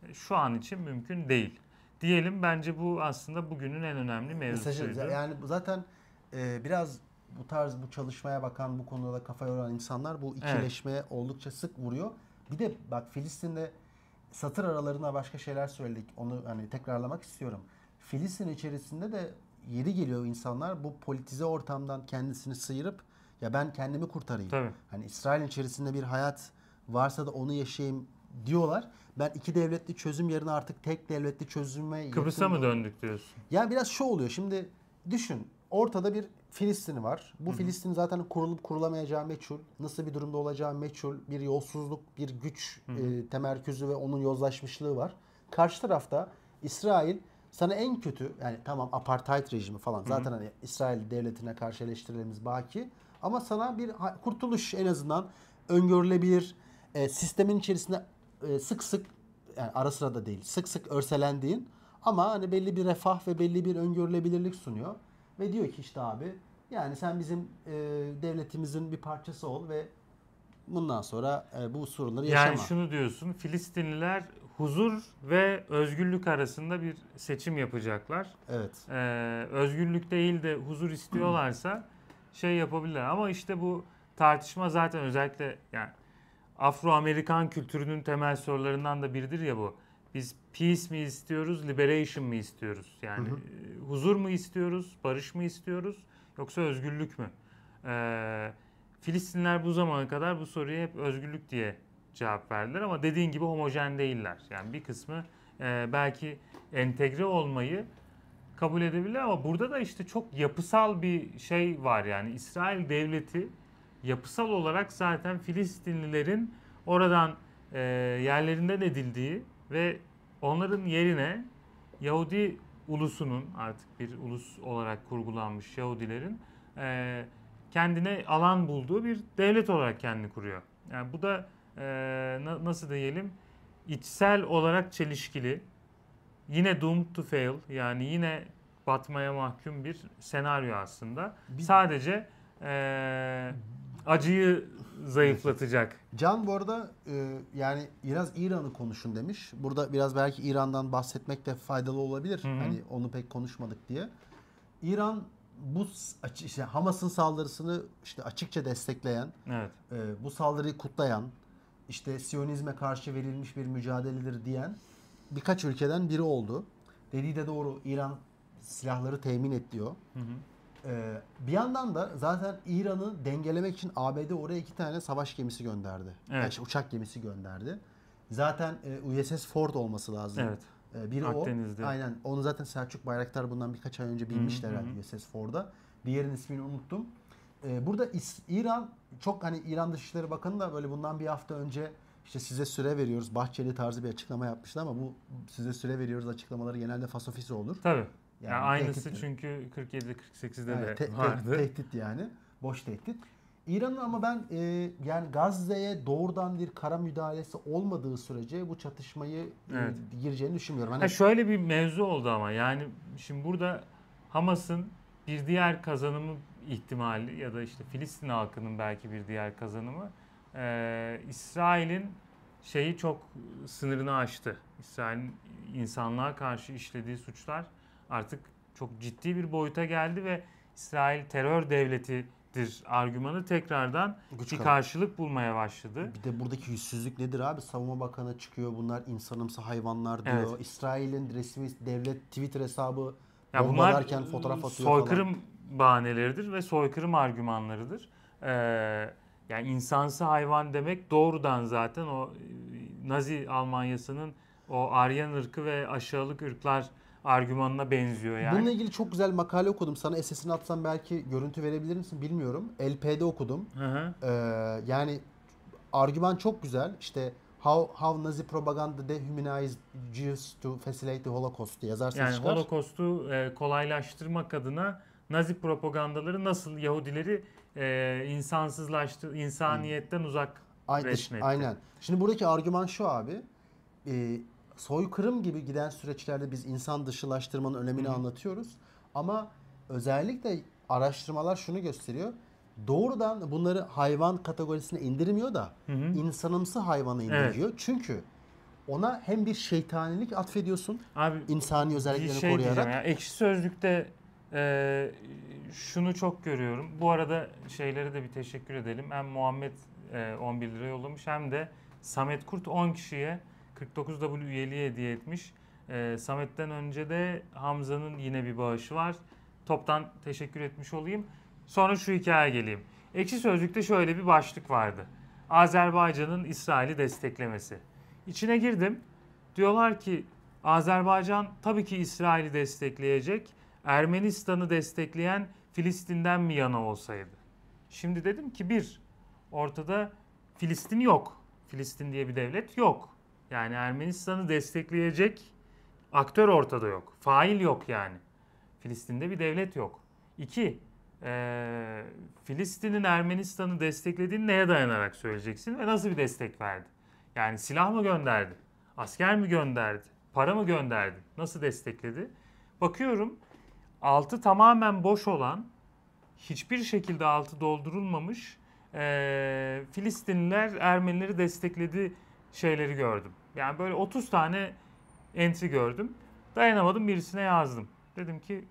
e, şu an için mümkün değil. Diyelim bence bu aslında bugünün en önemli Mesajı, mevzusuydu. yani bu zaten e, biraz bu tarz bu çalışmaya bakan bu konuda da kafa yoran insanlar bu ikileşmeye oldukça sık vuruyor. Bir de bak Filistin'de satır aralarına başka şeyler söyledik. Onu hani tekrarlamak istiyorum. Filistin içerisinde de yeri geliyor insanlar bu politize ortamdan kendisini sıyırıp ya ben kendimi kurtarayım. Tabii. Hani İsrail içerisinde bir hayat varsa da onu yaşayayım diyorlar. Ben iki devletli çözüm yerine artık tek devletli çözüme Kıbrıs'a mı döndük diyorsun? yani biraz şu oluyor. Şimdi düşün. Ortada bir Filistin var. Bu Filistin zaten kurulup kurulamayacağı meçhul. Nasıl bir durumda olacağı meçhul. Bir yolsuzluk, bir güç e, temerküzü ve onun yozlaşmışlığı var. Karşı tarafta İsrail sana en kötü yani tamam apartheid rejimi falan zaten hani İsrail devletine karşı eleştirilerimiz baki ama sana bir kurtuluş en azından öngörülebilir e, sistemin içerisinde e, sık sık yani ara sıra da değil sık sık örselendiğin ama hani belli bir refah ve belli bir öngörülebilirlik sunuyor ve diyor ki işte abi yani sen bizim e, devletimizin bir parçası ol ve bundan sonra e, bu sorunları yaşama. Yani şunu diyorsun Filistinliler huzur ve özgürlük arasında bir seçim yapacaklar. Evet. Ee, özgürlük değil de huzur istiyorlarsa şey yapabilirler. Ama işte bu tartışma zaten özellikle yani Afro-Amerikan kültürünün temel sorularından da biridir ya bu. Biz peace mi istiyoruz, liberation mı istiyoruz? Yani Hı hı. e, huzur mu istiyoruz, barış mı istiyoruz yoksa özgürlük mü? Ee, Filistinler bu zamana kadar bu soruya hep özgürlük diye cevap verdiler ama dediğin gibi homojen değiller. Yani bir kısmı e, belki entegre olmayı kabul edebilir ama burada da işte çok yapısal bir şey var yani İsrail devleti yapısal olarak zaten Filistinlilerin oradan e, yerlerinden edildiği ve onların yerine Yahudi ulusunun artık bir ulus olarak kurgulanmış Yahudilerin e, kendine alan bulduğu bir devlet olarak kendini kuruyor. Yani bu da e, na- nasıl diyelim içsel olarak çelişkili yine doomed to fail yani yine batmaya mahkum bir senaryo aslında. Bir- Sadece eee, acıyı zayıflatacak. Can bu arada e, yani biraz İran'ı konuşun demiş. Burada biraz belki İran'dan bahsetmek de faydalı olabilir. Hı hı. Hani onu pek konuşmadık diye. İran bu işte Hamas'ın saldırısını işte açıkça destekleyen, Evet. e, bu saldırıyı kutlayan, işte Siyonizme karşı verilmiş bir mücadeledir diyen birkaç ülkeden biri oldu. Dediği de doğru. İran silahları temin et diyor. Hı hı. Ee, bir yandan da zaten İran'ı dengelemek için ABD oraya iki tane savaş gemisi gönderdi. Evet. Yani şey, uçak gemisi gönderdi. Zaten e, USS Ford olması lazım. Evet. Ee, biri Akdeniz'de. o. Aynen. Onu zaten Selçuk Bayraktar bundan birkaç ay önce hı. herhalde USS Ford'a. Diğerinin ismini unuttum. e, burada İran çok hani İran Dışişleri Bakanı da böyle bundan bir hafta önce işte size süre veriyoruz. Bahçeli tarzı bir açıklama yapmıştı ama bu size süre veriyoruz açıklamaları genelde fasofisi olur. Tabii. Yani, Yani aynısı tehdit- çünkü 47'de 48'de Yani de te- te- vardı. tehdit yani. Boş tehdit. İran'ın ama ben e, yani Gazze'ye doğrudan bir kara müdahalesi olmadığı sürece bu çatışmayı e, Evet. gireceğini düşünmüyorum. Hani Ha şöyle bir mevzu oldu ama yani şimdi burada Hamas'ın bir diğer kazanımı ihtimali ya da işte Filistin halkının belki bir diğer kazanımı eee, İsrail'in şeyi çok sınırını aştı. İsrail'in insanlığa karşı işlediği suçlar artık çok ciddi bir boyuta geldi ve İsrail terör devletidir argümanı tekrardan Güç bir karşılık bulmaya başladı. Bir de buradaki yüzsüzlük nedir abi? Savunma Bakanı çıkıyor bunlar insanımsı hayvanlar diyor. Evet. İsrail'in resmi devlet Twitter hesabı Ya bunlar bombalarken fotoğraf atıyor falan. soykırım bahaneleridir ve soykırım argümanlarıdır. Ee, yani insansı hayvan demek doğrudan zaten o e, Nazi Almanyası'nın o Aryan ırkı ve aşağılık ırklar argümanına benziyor yani. Bununla ilgili çok güzel makale okudum. Sana SS'ini atsam belki görüntü verebilir misin bilmiyorum. LP'de okudum. Hı hı. Ee, yani argüman çok güzel. İşte how how Nazi propaganda dehumanized Jews to facilitate the Holocaust diye Yani çıkar. Holocaust'u e, kolaylaştırmak adına Nazi propagandaları nasıl Yahudileri e, insansızlaştı, insaniyetten uzak Aynen, resmetti. aynen. Şimdi buradaki argüman şu abi. E, soykırım gibi giden süreçlerde biz insan dışılaştırmanın önemini Hı anlatıyoruz. Ama özellikle araştırmalar şunu gösteriyor. Doğrudan bunları hayvan kategorisine indirmiyor da Hı hı. insanımsı hayvana indiriyor. Çünkü ona hem bir şeytanilik atfediyorsun Abi insani özelliklerini şey koruyarak. ya. Ekşi Sözlük'te e, şunu çok görüyorum. Bu arada şeylere de bir teşekkür edelim. Hem Muhammed e, 11 lira yollamış hem de Samet Kurt 10 kişiye 49W üyeliği hediye etmiş. E, Samet'ten önce de Hamza'nın yine bir bağışı var. Toptan teşekkür etmiş olayım. Sonra şu hikayeye geleyim. Ekşi Sözlük'te şöyle bir başlık vardı. Azerbaycan'ın İsrail'i desteklemesi. İçine girdim. Diyorlar ki Azerbaycan tabii ki İsrail'i destekleyecek. Ermenistan'ı destekleyen Filistin'den mi yana olsaydı? Şimdi dedim ki bir, ortada Filistin yok. Filistin diye bir devlet yok. Yani Ermenistan'ı destekleyecek aktör ortada yok. Fail yok yani. Filistin'de bir devlet yok. İki, eee, Filistin'in Ermenistan'ı desteklediğini neye dayanarak söyleyeceksin ve nasıl bir destek verdi? Yani silah mı gönderdi? Asker mi gönderdi? Para mı gönderdi? Nasıl destekledi? Bakıyorum altı tamamen boş olan, hiçbir şekilde altı doldurulmamış eee Filistinliler Ermenileri destekledi şeyleri gördüm. Yani böyle 30 tane entry gördüm. Dayanamadım birisine yazdım. Dedim ki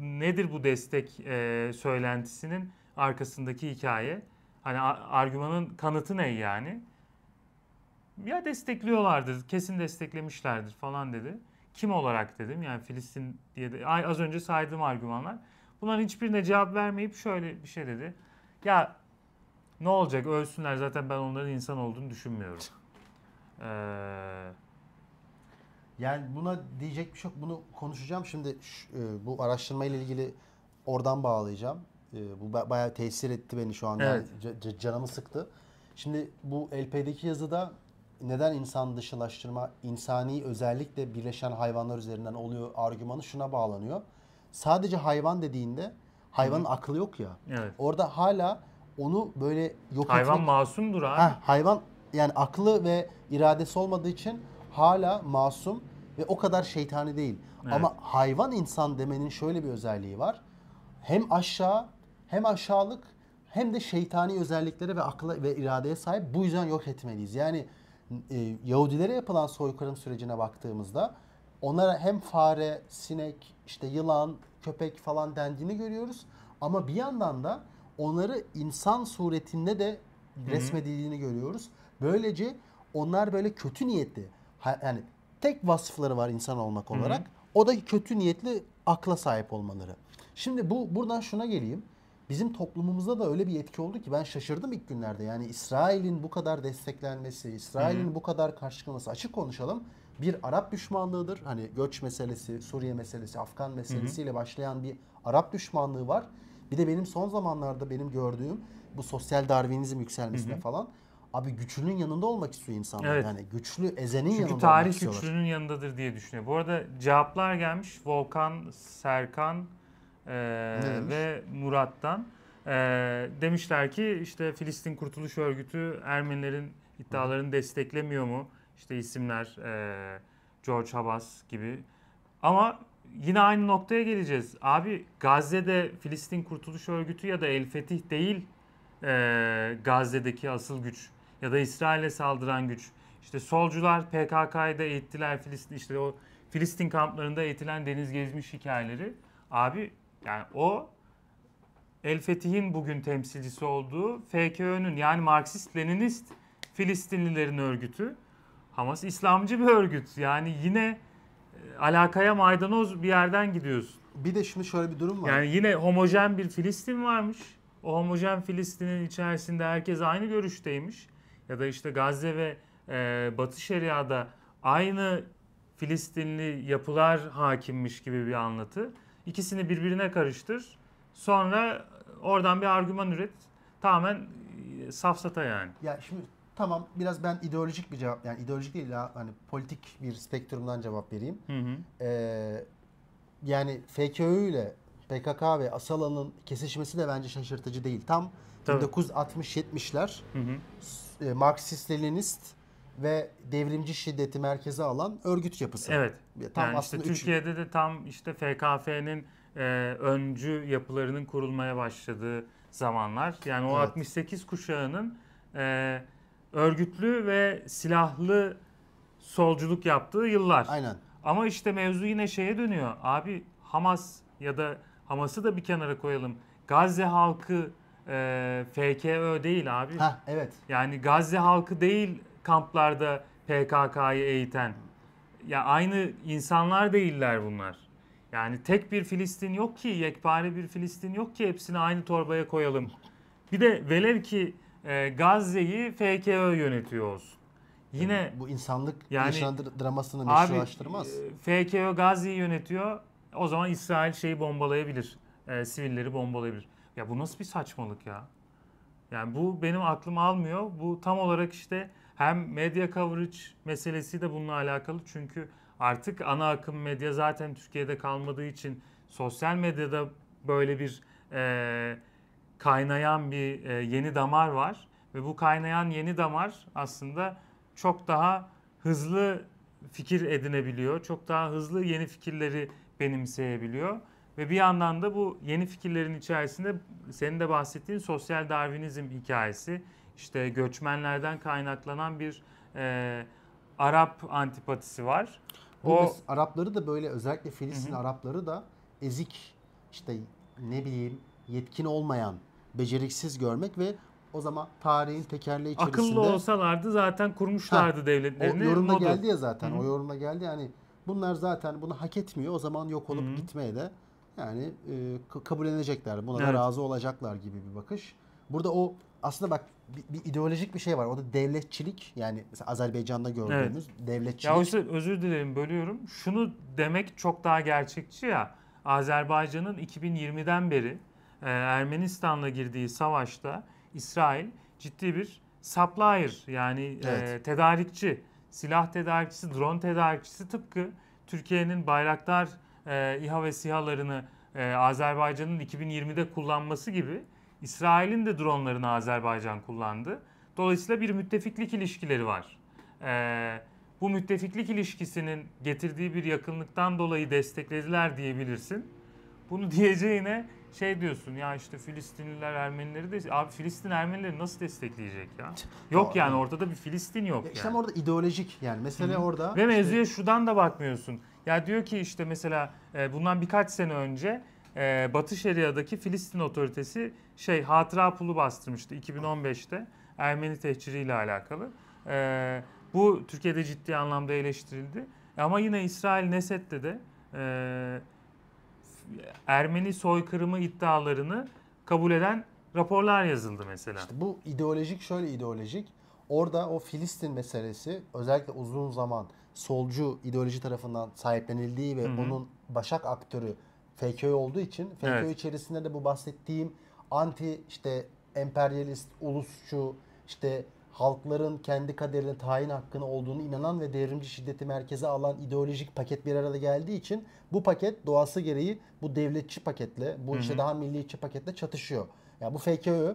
nedir bu destek eee, söylentisinin arkasındaki hikaye? Hani argümanın kanıtı ne yani? Ya destekliyorlardır, kesin desteklemişlerdir falan dedi. Kim olarak dedim yani Filistin diye de ay az önce saydığım argümanlar. Bunların hiçbirine cevap vermeyip şöyle bir şey dedi. Ya ne olacak ölsünler zaten ben onların insan olduğunu düşünmüyorum. Ee, Yani buna diyecek bir şey yok. Bunu konuşacağım. Şimdi ş- e, bu araştırma ile ilgili oradan bağlayacağım. E, bu ba- bayağı tesir etti beni şu an. Yani Evet. ca- ca- canımı sıktı. Şimdi bu LP'deki yazıda neden insan dışılaştırma insani özellikle birleşen hayvanlar üzerinden oluyor argümanı şuna bağlanıyor. Sadece hayvan dediğinde hayvanın aklı yok ya. evet. Orada hala onu böyle yok Hayvan etmek masumdur abi. Ha, hayvan yani aklı ve iradesi olmadığı için hala masum ve o kadar şeytani değil. Evet. Ama hayvan insan demenin şöyle bir özelliği var. Hem aşağı hem aşağılık hem de şeytani özelliklere ve akla ve iradeye sahip. Bu yüzden yok etmeliyiz. Yani e, Yahudilere yapılan soykırım sürecine baktığımızda onlara hem fare, sinek, işte yılan, köpek falan dendiğini görüyoruz. Ama bir yandan da onları insan suretinde de resmedildiğini görüyoruz. Böylece onlar böyle kötü niyetli. ha- Yani tek vasıfları var insan olmak olarak. O da kötü niyetli akla sahip olmaları. Şimdi bu buradan şuna geleyim. Bizim toplumumuzda da öyle bir etki oldu ki ben şaşırdım ilk günlerde. Yani İsrail'in bu kadar desteklenmesi, İsrail'in bu kadar karşı çıkılması açık konuşalım. Bir Arap düşmanlığıdır. Hani göç meselesi, Suriye meselesi, Afgan meselesiyle başlayan bir Arap düşmanlığı var. Bir de benim son zamanlarda benim gördüğüm bu sosyal darwinizm yükselmesine falan abi güçlünün yanında olmak istiyor insanlar. Evet. Yani güçlü ezenin yanında Çünkü olmak tarih istiyorlar. güçlünün yanındadır diye düşünüyor. Bu arada cevaplar gelmiş. Volkan, Serkan e, ve Murat'tan. E, demişler ki işte Filistin Kurtuluş Örgütü Ermenilerin iddialarını desteklemiyor mu? İşte isimler e, George Habas gibi. Ama yine aynı noktaya geleceğiz. Abi Gazze'de Filistin Kurtuluş Örgütü ya da El Fetih değil e, Gazze'deki asıl güç ya da İsrail'e saldıran güç. İşte solcular PKK'yı da eğittiler Filistin işte o Filistin kamplarında eğitilen deniz gezmiş hikayeleri. Abi yani o El Fetih'in bugün temsilcisi olduğu FKÖ'nün yani Marksist-Leninist Filistinlilerin örgütü. Hamas İslamcı bir örgüt. Yani yine e, alakaya maydanoz bir yerden gidiyorsun. Bir de şimdi şöyle bir durum var. Yani yine homojen bir Filistin varmış. O homojen Filistin'in içerisinde herkes aynı görüşteymiş. Ya da işte Gazze ve e, Batı Şeria'da aynı Filistinli yapılar hakimmiş gibi bir anlatı. İkisini birbirine karıştır. Sonra oradan bir argüman üret. Tamamen e, safsata yani. Ya şimdi tamam biraz ben ideolojik bir cevap yani ideolojik değil ya hani politik bir spektrumdan cevap vereyim. Hı hı. Ee, yani FKÖ ile PKK ve Asala'nın kesişmesi de bence şaşırtıcı değil. Tam Tabii. 1960-70'ler Hı hı. e, Marksist-Leninist ve devrimci şiddeti merkeze alan örgüt yapısı. Evet. Tam yani aslında işte üç- Türkiye'de de tam işte FKF'nin e, öncü yapılarının kurulmaya başladığı zamanlar. Yani o Evet. 68 kuşağının e, örgütlü ve silahlı solculuk yaptığı yıllar. Aynen. Ama işte mevzu yine şeye dönüyor. Abi Hamas ya da Hamas'ı da bir kenara koyalım. Gazze halkı e, FKÖ değil abi. Ha evet. Yani Gazze halkı değil kamplarda PKK'yı eğiten. Ya aynı insanlar değiller bunlar. Yani tek bir Filistin yok ki, yekpare bir Filistin yok ki hepsini aynı torbaya koyalım. Bir de velev ki e, Gazze'yi FKÖ yönetiyor olsun. Yine bu insanlık Yani- dra- dramasını meşrulaştırmaz. e, FKÖ Gazze'yi yönetiyor. O zaman İsrail şeyi bombalayabilir. E, sivilleri bombalayabilir. Ya bu nasıl bir saçmalık ya? Yani bu benim aklım almıyor. Bu tam olarak işte hem medya coverage meselesi de bununla alakalı. Çünkü artık ana akım medya zaten Türkiye'de kalmadığı için sosyal medyada böyle bir e, kaynayan bir e, yeni damar var. Ve bu kaynayan yeni damar aslında çok daha hızlı fikir edinebiliyor. Çok daha hızlı yeni fikirleri benimseyebiliyor. Ve bir yandan da bu yeni fikirlerin içerisinde senin de bahsettiğin sosyal darwinizm hikayesi, işte göçmenlerden kaynaklanan bir e, Arap antipatisi var. Bu O Arapları da böyle özellikle Filistin Arapları da ezik işte ne bileyim yetkin olmayan, beceriksiz görmek ve o zaman tarihin tekerleği içerisinde akıllı olsalardı zaten kurmuşlardı o devletlerini. yorumda modu. geldi ya zaten. Hı hı. O yorumda geldi yani bunlar zaten bunu hak etmiyor. O zaman yok olup Hı hı. gitmeye de yani e, kabullenecekler. Buna da Evet. razı olacaklar gibi bir bakış. Burada o aslında bak bir, bir ideolojik bir şey var. O da devletçilik. Yani mesela Azerbaycan'da gördüğümüz devletçilik. Ya oysa özür dilerim bölüyorum. Şunu demek çok daha gerçekçi ya. Azerbaycan'ın 2020'den beri e, Ermenistan'la girdiği savaşta İsrail ciddi bir supplier yani e, Evet. tedarikçi, silah tedarikçisi, drone tedarikçisi tıpkı Türkiye'nin Bayraktar e, İHA ve SİHA'larını e, Azerbaycan'ın 2020'de kullanması gibi İsrail'in de dronlarını Azerbaycan kullandı. Dolayısıyla bir müttefiklik ilişkileri var. Ee, bu müttefiklik ilişkisinin getirdiği bir yakınlıktan dolayı desteklediler diyebilirsin. Bunu diyeceğine şey diyorsun ya işte Filistinliler Ermenileri de abi Filistin Ermenileri nasıl destekleyecek ya? Yok yani ortada bir Filistin yok Ya işte yani. orada ideolojik yani mesele orada. Ve işte- mevzuya şuradan da bakmıyorsun. Ya diyor ki işte mesela e, bundan birkaç sene önce e, Batı Şeria'daki Filistin otoritesi şey hatıra pulu bastırmıştı 2015'te Ermeni tehciriyle alakalı. E, bu Türkiye'de ciddi anlamda eleştirildi. Ama yine İsrail Neset'te de e, Ermeni soykırımı iddialarını kabul eden raporlar yazıldı mesela. İşte bu ideolojik şöyle ideolojik. Orada o Filistin meselesi özellikle uzun zaman solcu ideoloji tarafından sahiplenildiği ve Hı hı. onun başak aktörü FKÖ olduğu için FKÖ Evet. içerisinde de bu bahsettiğim anti işte emperyalist, ulusçu, işte halkların kendi kaderine tayin hakkını olduğunu inanan ve devrimci şiddeti merkeze alan ideolojik paket bir arada geldiği için bu paket doğası gereği bu devletçi paketle, bu işte daha milliyetçi paketle çatışıyor. Ya bu FKÖ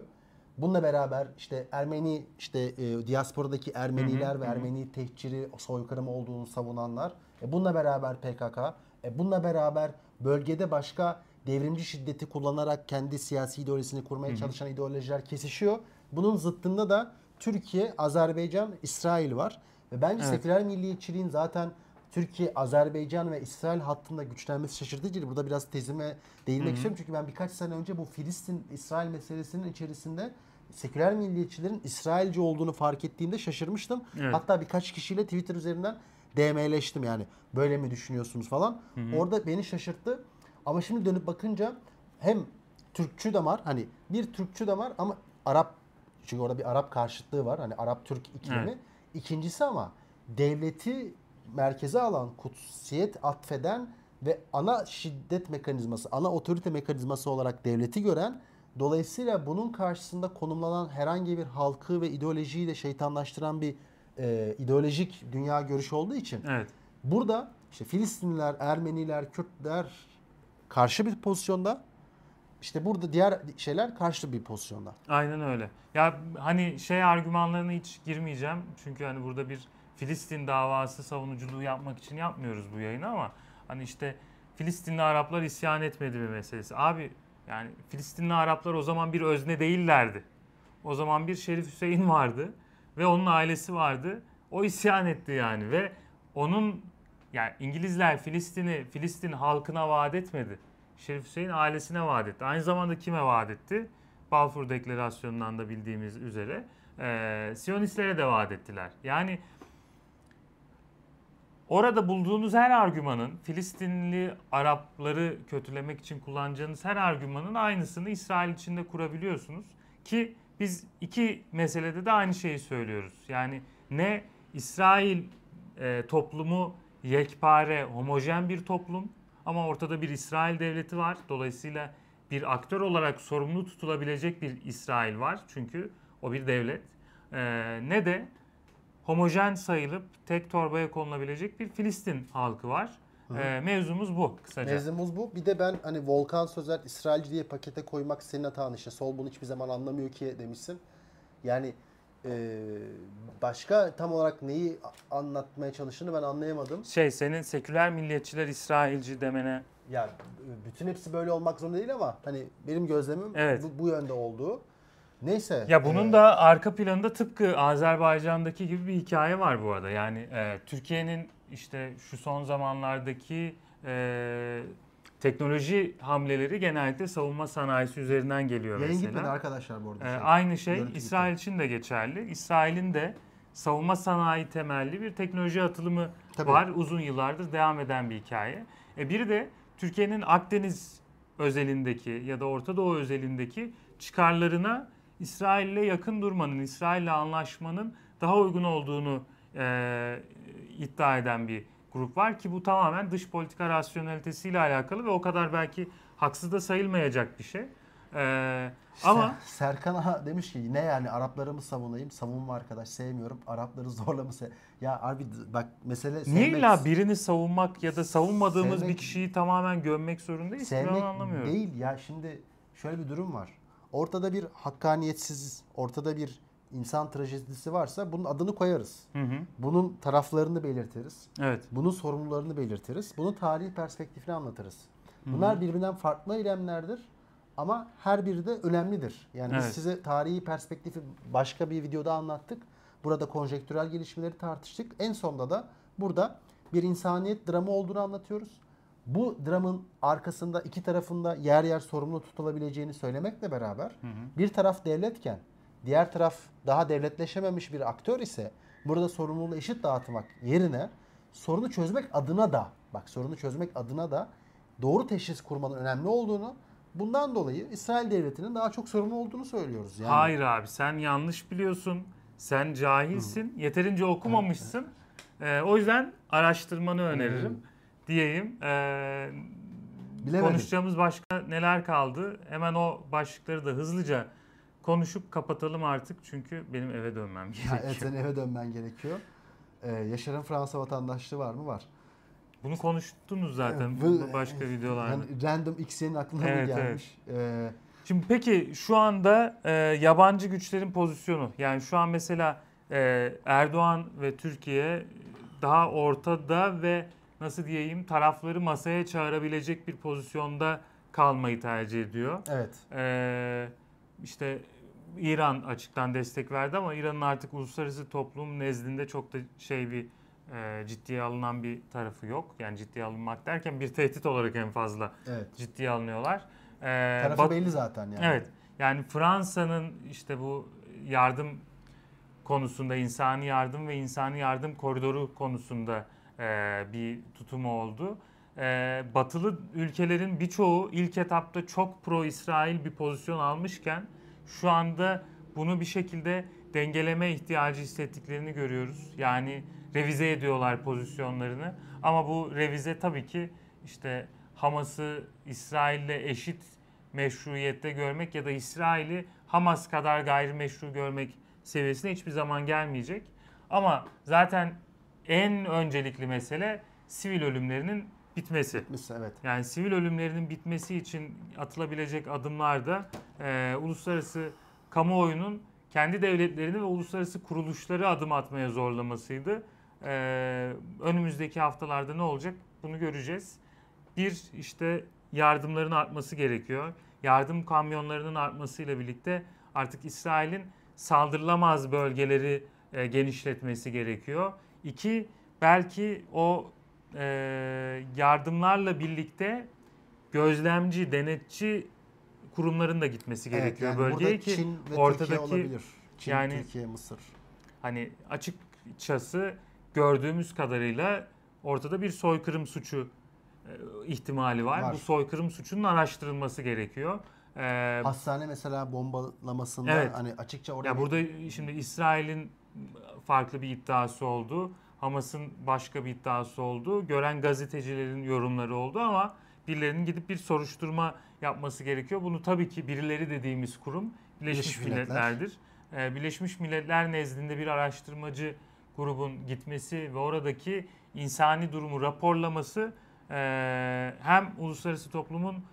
bununla beraber işte Ermeni işte e, diasporadaki Ermeniler ve Ermeni tehciri soykırım olduğunu savunanlar, e, bununla beraber PKK, e, bununla beraber bölgede başka devrimci şiddeti kullanarak kendi siyasi ideolojisini kurmaya çalışan ideolojiler kesişiyor. Bunun zıttında da Türkiye, Azerbaycan, İsrail var. Ve bence Evet. seküler milliyetçiliğin zaten Türkiye, Azerbaycan ve İsrail hattında güçlenmesi şaşırtıcı. Burada biraz tezime değinmek istiyorum. Çünkü ben birkaç sene önce bu Filistin-İsrail meselesinin içerisinde seküler milliyetçilerin İsrailci olduğunu fark ettiğimde şaşırmıştım. Evet. Hatta birkaç kişiyle Twitter üzerinden DM'leştim yani. Böyle mi düşünüyorsunuz falan. Orada beni şaşırttı. Ama şimdi dönüp bakınca hem Türkçü de var. Hani bir Türkçü de var ama Arap çünkü orada bir Arap karşıtlığı var. Hani Arap-Türk ikilemi. Evet. İkincisi ama devleti merkeze alan, kutsiyet atfeden ve ana şiddet mekanizması, ana otorite mekanizması olarak devleti gören dolayısıyla bunun karşısında konumlanan herhangi bir halkı ve ideolojiyi de şeytanlaştıran bir e, ideolojik dünya görüşü olduğu için Evet. Burada işte Filistinliler, Ermeniler, Kürtler karşı bir pozisyonda. İşte burada diğer şeyler karşı bir pozisyonda. Aynen öyle. Ya hani şey argümanlarına hiç girmeyeceğim. Çünkü hani burada bir Filistin davası savunuculuğu yapmak için yapmıyoruz bu yayını ama hani işte Filistinli Araplar isyan etmedi mi meselesi. Abi yani Filistinli Araplar o zaman bir özne değillerdi. O zaman bir Şerif Hüseyin vardı ve onun ailesi vardı. O isyan etti yani ve onun yani İngilizler Filistin'i Filistin halkına vaat etmedi. Şerif Hüseyin ailesine vaat etti. Aynı zamanda kime vaat etti? Balfour Deklarasyonu'ndan da bildiğimiz üzere eee Siyonistlere de vaat ettiler. Yani orada bulduğunuz her argümanın Filistinli Arapları kötülemek için kullanacağınız her argümanın aynısını İsrail içinde kurabiliyorsunuz. Ki biz iki meselede de aynı şeyi söylüyoruz. Yani ne İsrail e, toplumu yekpare, homojen bir toplum ama ortada bir İsrail devleti var. Dolayısıyla bir aktör olarak sorumlu tutulabilecek bir İsrail var. Çünkü o bir devlet. E, ne de homojen sayılıp tek torbaya konulabilecek bir Filistin halkı var. E, mevzumuz bu kısaca. Mevzumuz bu. Bir de ben hani Volkan Sözer İsrailci diye pakete koymak senin hatan işte. Sol bunu hiçbir zaman anlamıyor ki demişsin. Yani e, başka tam olarak neyi anlatmaya çalıştığını ben anlayamadım. Şey senin seküler milliyetçiler İsrailci demene Ya bütün hepsi böyle olmak zorunda değil ama hani benim gözlemim Evet. bu, bu yönde olduğu. Neyse. Ya bunun e, da arka planında tıpkı Azerbaycan'daki gibi bir hikaye var bu arada. Yani e, Türkiye'nin işte şu son zamanlardaki e, teknoloji hamleleri genellikle savunma sanayisi üzerinden geliyor Yayın mesela. gitmedi arkadaşlar bu arada. Ee, Şey, aynı şey İsrail için de geçerli. İsrail'in de savunma sanayi temelli bir teknoloji atılımı Tabii. var. Uzun yıllardır devam eden bir hikaye. E biri de Türkiye'nin Akdeniz özelindeki ya da Orta Doğu özelindeki çıkarlarına İsrail'le yakın durmanın, İsrail'le anlaşmanın daha uygun olduğunu e, iddia eden bir grup var ki bu tamamen dış politika rasyonelitesiyle alakalı ve o kadar belki haksız da sayılmayacak bir şey. E, ama Ser- Serkan Ağa demiş ki ne yani Arapları mı savunayım? Savunma arkadaş sevmiyorum. Arapları zorla mı se- Ya abi bak mesele Niye sevmek, illa birini savunmak ya da savunmadığımız Sevmek- bir kişiyi tamamen gömmek zorundayız? Ben sevmek anlamıyorum. değil ya şimdi şöyle bir durum var. Ortada bir hakkaniyetsiz, ortada bir insan trajedisi varsa bunun adını koyarız. Hı hı. Bunun taraflarını belirtiriz. Evet. Bunun sorumlularını belirtiriz. Bunun tarihi perspektifini anlatırız. Bunlar birbirinden farklı eylemlerdir ama her biri de önemlidir. Yani biz Evet. size tarihi perspektifi başka bir videoda anlattık. Burada konjektürel gelişmeleri tartıştık. En sonunda da burada bir insaniyet dramı olduğunu anlatıyoruz. Bu dramın arkasında iki tarafında yer yer sorumlu tutulabileceğini söylemekle beraber bir taraf devletken diğer taraf daha devletleşememiş bir aktör ise burada sorumluluğu eşit dağıtmak yerine sorunu çözmek adına da bak sorunu çözmek adına da doğru teşhis kurmanın önemli olduğunu bundan dolayı İsrail devletinin daha çok sorumlu olduğunu söylüyoruz. Yani Hayır abi sen yanlış biliyorsun. Sen cahilsin. Yeterince okumamışsın. Ee, o yüzden araştırmanı öneririm diyeyim. Ee, Bilemedim. konuşacağımız başka neler kaldı? Hemen o başlıkları da hızlıca konuşup kapatalım artık çünkü benim eve dönmem Ha, gerekiyor. evet senin eve dönmen gerekiyor. Ee, Yaşar'ın Fransa vatandaşlığı var mı? Var. Bunu konuştunuz zaten Bu- başka videolarda. Yani random X'in aklına mı Evet, gelmiş? Ee, Şimdi peki şu anda e, yabancı güçlerin pozisyonu yani şu an mesela e, Erdoğan ve Türkiye daha ortada ve nasıl diyeyim tarafları masaya çağırabilecek bir pozisyonda kalmayı tercih ediyor. evet. E, işte İran açıktan destek verdi ama İran'ın artık uluslararası toplum nezdinde çok da şey bir e, ciddiye alınan bir tarafı yok. Yani ciddiye alınmak derken bir tehdit olarak en fazla Evet. ciddiye alınıyorlar. E, Tarafı Bat- belli zaten yani. Evet. Yani Fransa'nın işte bu yardım konusunda insani yardım ve insani yardım koridoru konusunda e, bir tutumu oldu. E, batılı ülkelerin birçoğu ilk etapta çok pro-İsrail bir pozisyon almışken şu anda bunu bir şekilde dengeleme ihtiyacı hissettiklerini görüyoruz. Yani revize ediyorlar pozisyonlarını. Ama bu revize tabii ki işte Hamas'ı İsrail'le eşit meşruiyette görmek ya da İsrail'i Hamas kadar gayrimeşru görmek seviyesine hiçbir zaman gelmeyecek. Ama zaten en öncelikli mesele sivil ölümlerinin bitmesi. Mesela evet. Yani sivil ölümlerinin bitmesi için atılabilecek adımlar da e, uluslararası kamuoyunun kendi devletlerini ve uluslararası kuruluşları adım atmaya zorlamasıydı. E, önümüzdeki haftalarda ne olacak bunu göreceğiz. Bir işte yardımların artması gerekiyor. Yardım kamyonlarının artmasıyla birlikte artık İsrail'in saldırılamaz bölgeleri e, genişletmesi gerekiyor. İki belki o e, yardımlarla birlikte gözlemci, denetçi kurumların da gitmesi Evet, gerekiyor yani bölgeye ki Çin ve Türkiye ortadaki olabilir. Çin, yani- Türkiye, Mısır. hani açıkçası gördüğümüz kadarıyla ortada bir soykırım suçu e, ihtimali var. Var. Bu soykırım suçunun araştırılması gerekiyor. E, Hastane mesela bombalamasında Evet. hani açıkça orada Ya burada şimdi İsrail'in farklı bir iddiası oldu. Hamas'ın başka bir iddiası oldu. Gören gazetecilerin yorumları oldu ama birilerinin gidip bir soruşturma yapması gerekiyor. Bunu tabii ki birileri dediğimiz kurum Birleşmiş, Birleşmiş Milletler. Milletler'dir. Ee, Birleşmiş Milletler nezdinde bir araştırmacı grubun gitmesi ve oradaki insani durumu raporlaması e, hem uluslararası toplumun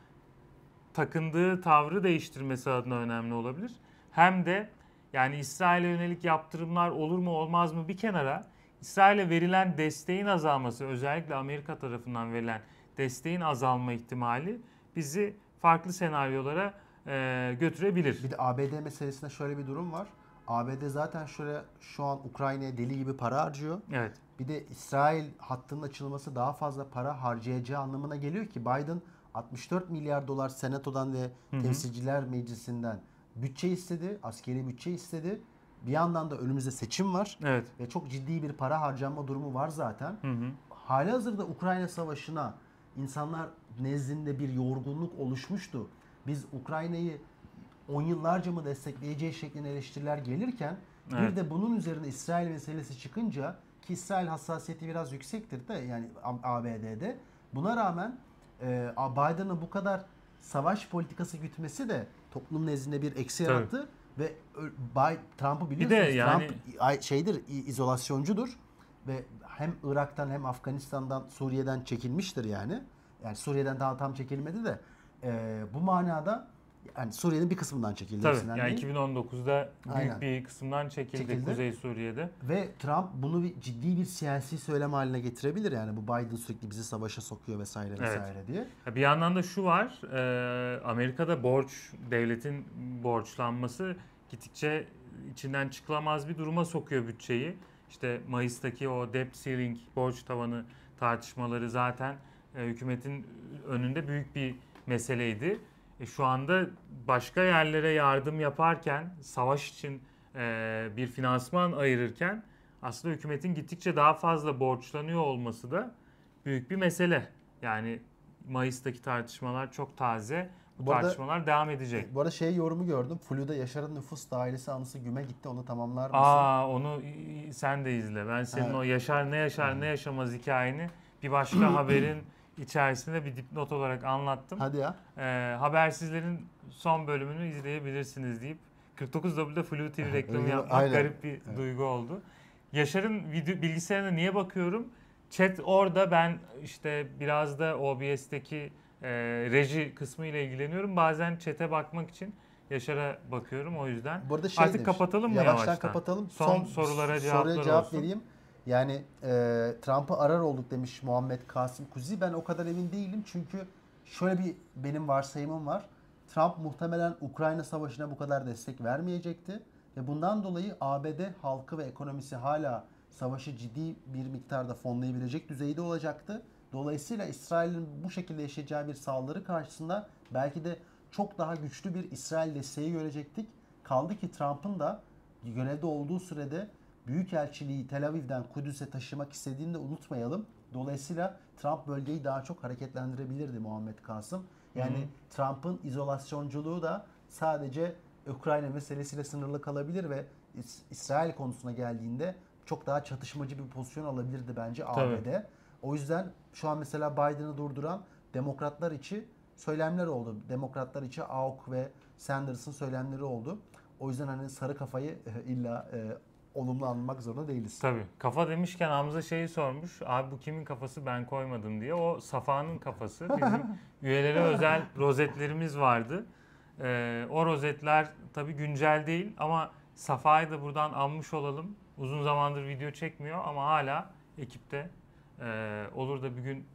takındığı tavrı değiştirmesi adına önemli olabilir. Hem de yani İsrail'e yönelik yaptırımlar olur mu olmaz mı bir kenara İsrail'e verilen desteğin azalması özellikle Amerika tarafından verilen desteğin azalma ihtimali bizi farklı senaryolara e, götürebilir. Bir de ABD meselesinde şöyle bir durum var. ABD zaten şöyle şu an Ukrayna'ya deli gibi para harcıyor. Evet. Bir de İsrail hattının açılması daha fazla para harcayacağı anlamına geliyor ki Biden 64 milyar dolar senatodan ve temsilciler meclisinden bütçe istedi, askeri bütçe istedi. Bir yandan da önümüzde seçim var Evet. ve çok ciddi bir para harcanma durumu var zaten. Hı hı. Halihazırda Ukrayna Savaşı'na insanlar nezdinde bir yorgunluk oluşmuştu. Biz Ukrayna'yı 10 yıllarca mı destekleyeceği şeklinde eleştiriler gelirken bir Evet. de bunun üzerine İsrail meselesi çıkınca ki İsrail hassasiyeti biraz yüksektir de yani ABD'de buna rağmen e, Biden'ın bu kadar savaş politikası gütmesi de toplum nezdinde bir eksi Tabii. Ve Bay- Trump'ı de biliyorsunuz yani- Trump şeydir izolasyoncudur ve hem Irak'tan hem Afganistan'dan Suriye'den çekilmiştir yani. Yani Suriye'den daha tam çekilmedi de e, bu manada yani Suriye'nin bir kısmından çekildi. Tabii. Yani değil. 2019'da büyük Aynen. bir kısımdan çekildi, Çekildi. Kuzey Suriye'de. Ve Trump bunu bir ciddi bir siyasi söylem haline getirebilir yani bu Biden sürekli bizi savaşa sokuyor vesaire Evet. vesaire diye. Ya Bir yandan da şu var, e, Amerika'da borç, devletin borçlanması gittikçe içinden çıkılamaz bir duruma sokuyor bütçeyi. İşte Mayıs'taki o debt ceiling, borç tavanı tartışmaları zaten e, hükümetin önünde büyük bir meseleydi. E, şu anda başka yerlere yardım yaparken, savaş için e, bir finansman ayırırken aslında hükümetin gittikçe daha fazla borçlanıyor olması da büyük bir mesele. Yani Mayıs'taki tartışmalar çok taze. Bu, Bu arada- tartışmalar devam edecek. Bu arada şey yorumu gördüm. Flu'da Yaşar'ın nüfus dairesi anısı güme gitti. Onu tamamlar mısın? Aa onu sen de izle. Ben senin Evet. o yaşar ne yaşar ne yaşamaz hikayeni bir başka haberin içerisinde bir dipnot olarak anlattım. Hadi ya. Ee, habersizlerin son bölümünü izleyebilirsiniz deyip 49W'de Flu TV reklamı Aynen. yapmak garip bir duygu oldu. Yaşar'ın video bilgisayarına niye bakıyorum? Chat orada ben işte biraz da OBS'teki e, reji kısmı ile ilgileniyorum. Bazen chat'e bakmak için Yaşar'a bakıyorum o yüzden. Bu arada şey Artık demiş, kapatalım mı yavaştan? yavaştan? kapatalım. Son sorulara cevaplar cevap olsun. vereyim. Yani e, Trump'ı arar olduk demiş Muhammed Kasım Kuzi. Ben o kadar emin değilim çünkü şöyle bir benim varsayımım var. Trump muhtemelen Ukrayna Savaşı'na bu kadar destek vermeyecekti. Ve bundan dolayı ABD halkı ve ekonomisi hala savaşı ciddi bir miktarda fonlayabilecek düzeyde olacaktı. Dolayısıyla İsrail'in bu şekilde yaşayacağı bir saldırı karşısında belki de çok daha güçlü bir İsrail desteği görecektik. Kaldı ki Trump'ın da görevde olduğu sürede Büyükelçiliği Tel Aviv'den Kudüs'e taşımak istediğini de unutmayalım. Dolayısıyla Trump bölgeyi daha çok hareketlendirebilirdi Muhammed Kasım. Yani Trump'ın izolasyonculuğu da sadece Ukrayna meselesiyle sınırlı kalabilir ve İs- İsrail konusuna geldiğinde çok daha çatışmacı bir pozisyon alabilirdi bence Tabii. ABD. O yüzden şu an mesela Biden'ı durduran demokratlar içi söylemler oldu. Demokratlar içi AOK ve Sanders'ın söylemleri oldu. O yüzden hani sarı kafayı e, illa e, olumlu anlamak zorunda değiliz. Tabii. Kafa demişken Hamza şeyi sormuş. Abi bu kimin kafası ben koymadım diye. O Safa'nın kafası. Bizim üyelere özel rozetlerimiz vardı. Ee, o rozetler tabii güncel değil ama Safa'yı da buradan anmış olalım. Uzun zamandır video çekmiyor ama hala ekipte. Ee, olur da bir gün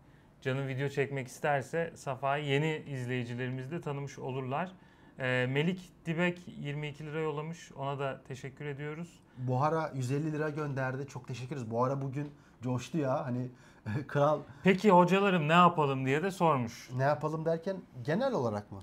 canım video çekmek isterse Safa'yı yeni izleyicilerimiz de tanımış olurlar. Ee, Melik Dibek 22 lira yollamış. Ona da teşekkür ediyoruz. Buhara 150 lira gönderdi. Çok teşekkür ederiz. Buhara bugün coştu ya. Hani kral Peki hocalarım ne yapalım diye de sormuş. ne yapalım derken genel olarak mı?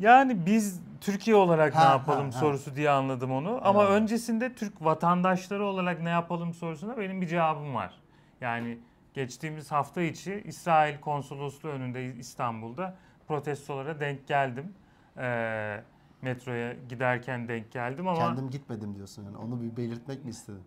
Yani biz Türkiye olarak Ha, ne yapalım ha. sorusu diye anladım onu. Ama Evet. öncesinde Türk vatandaşları olarak ne yapalım sorusuna benim bir cevabım var. Yani geçtiğimiz hafta içi İsrail konsolosluğu önünde İstanbul'da protestolara denk geldim. Ee, metroya giderken denk geldim ama Kendim gitmedim diyorsun yani. Onu bir belirtmek mi istedin?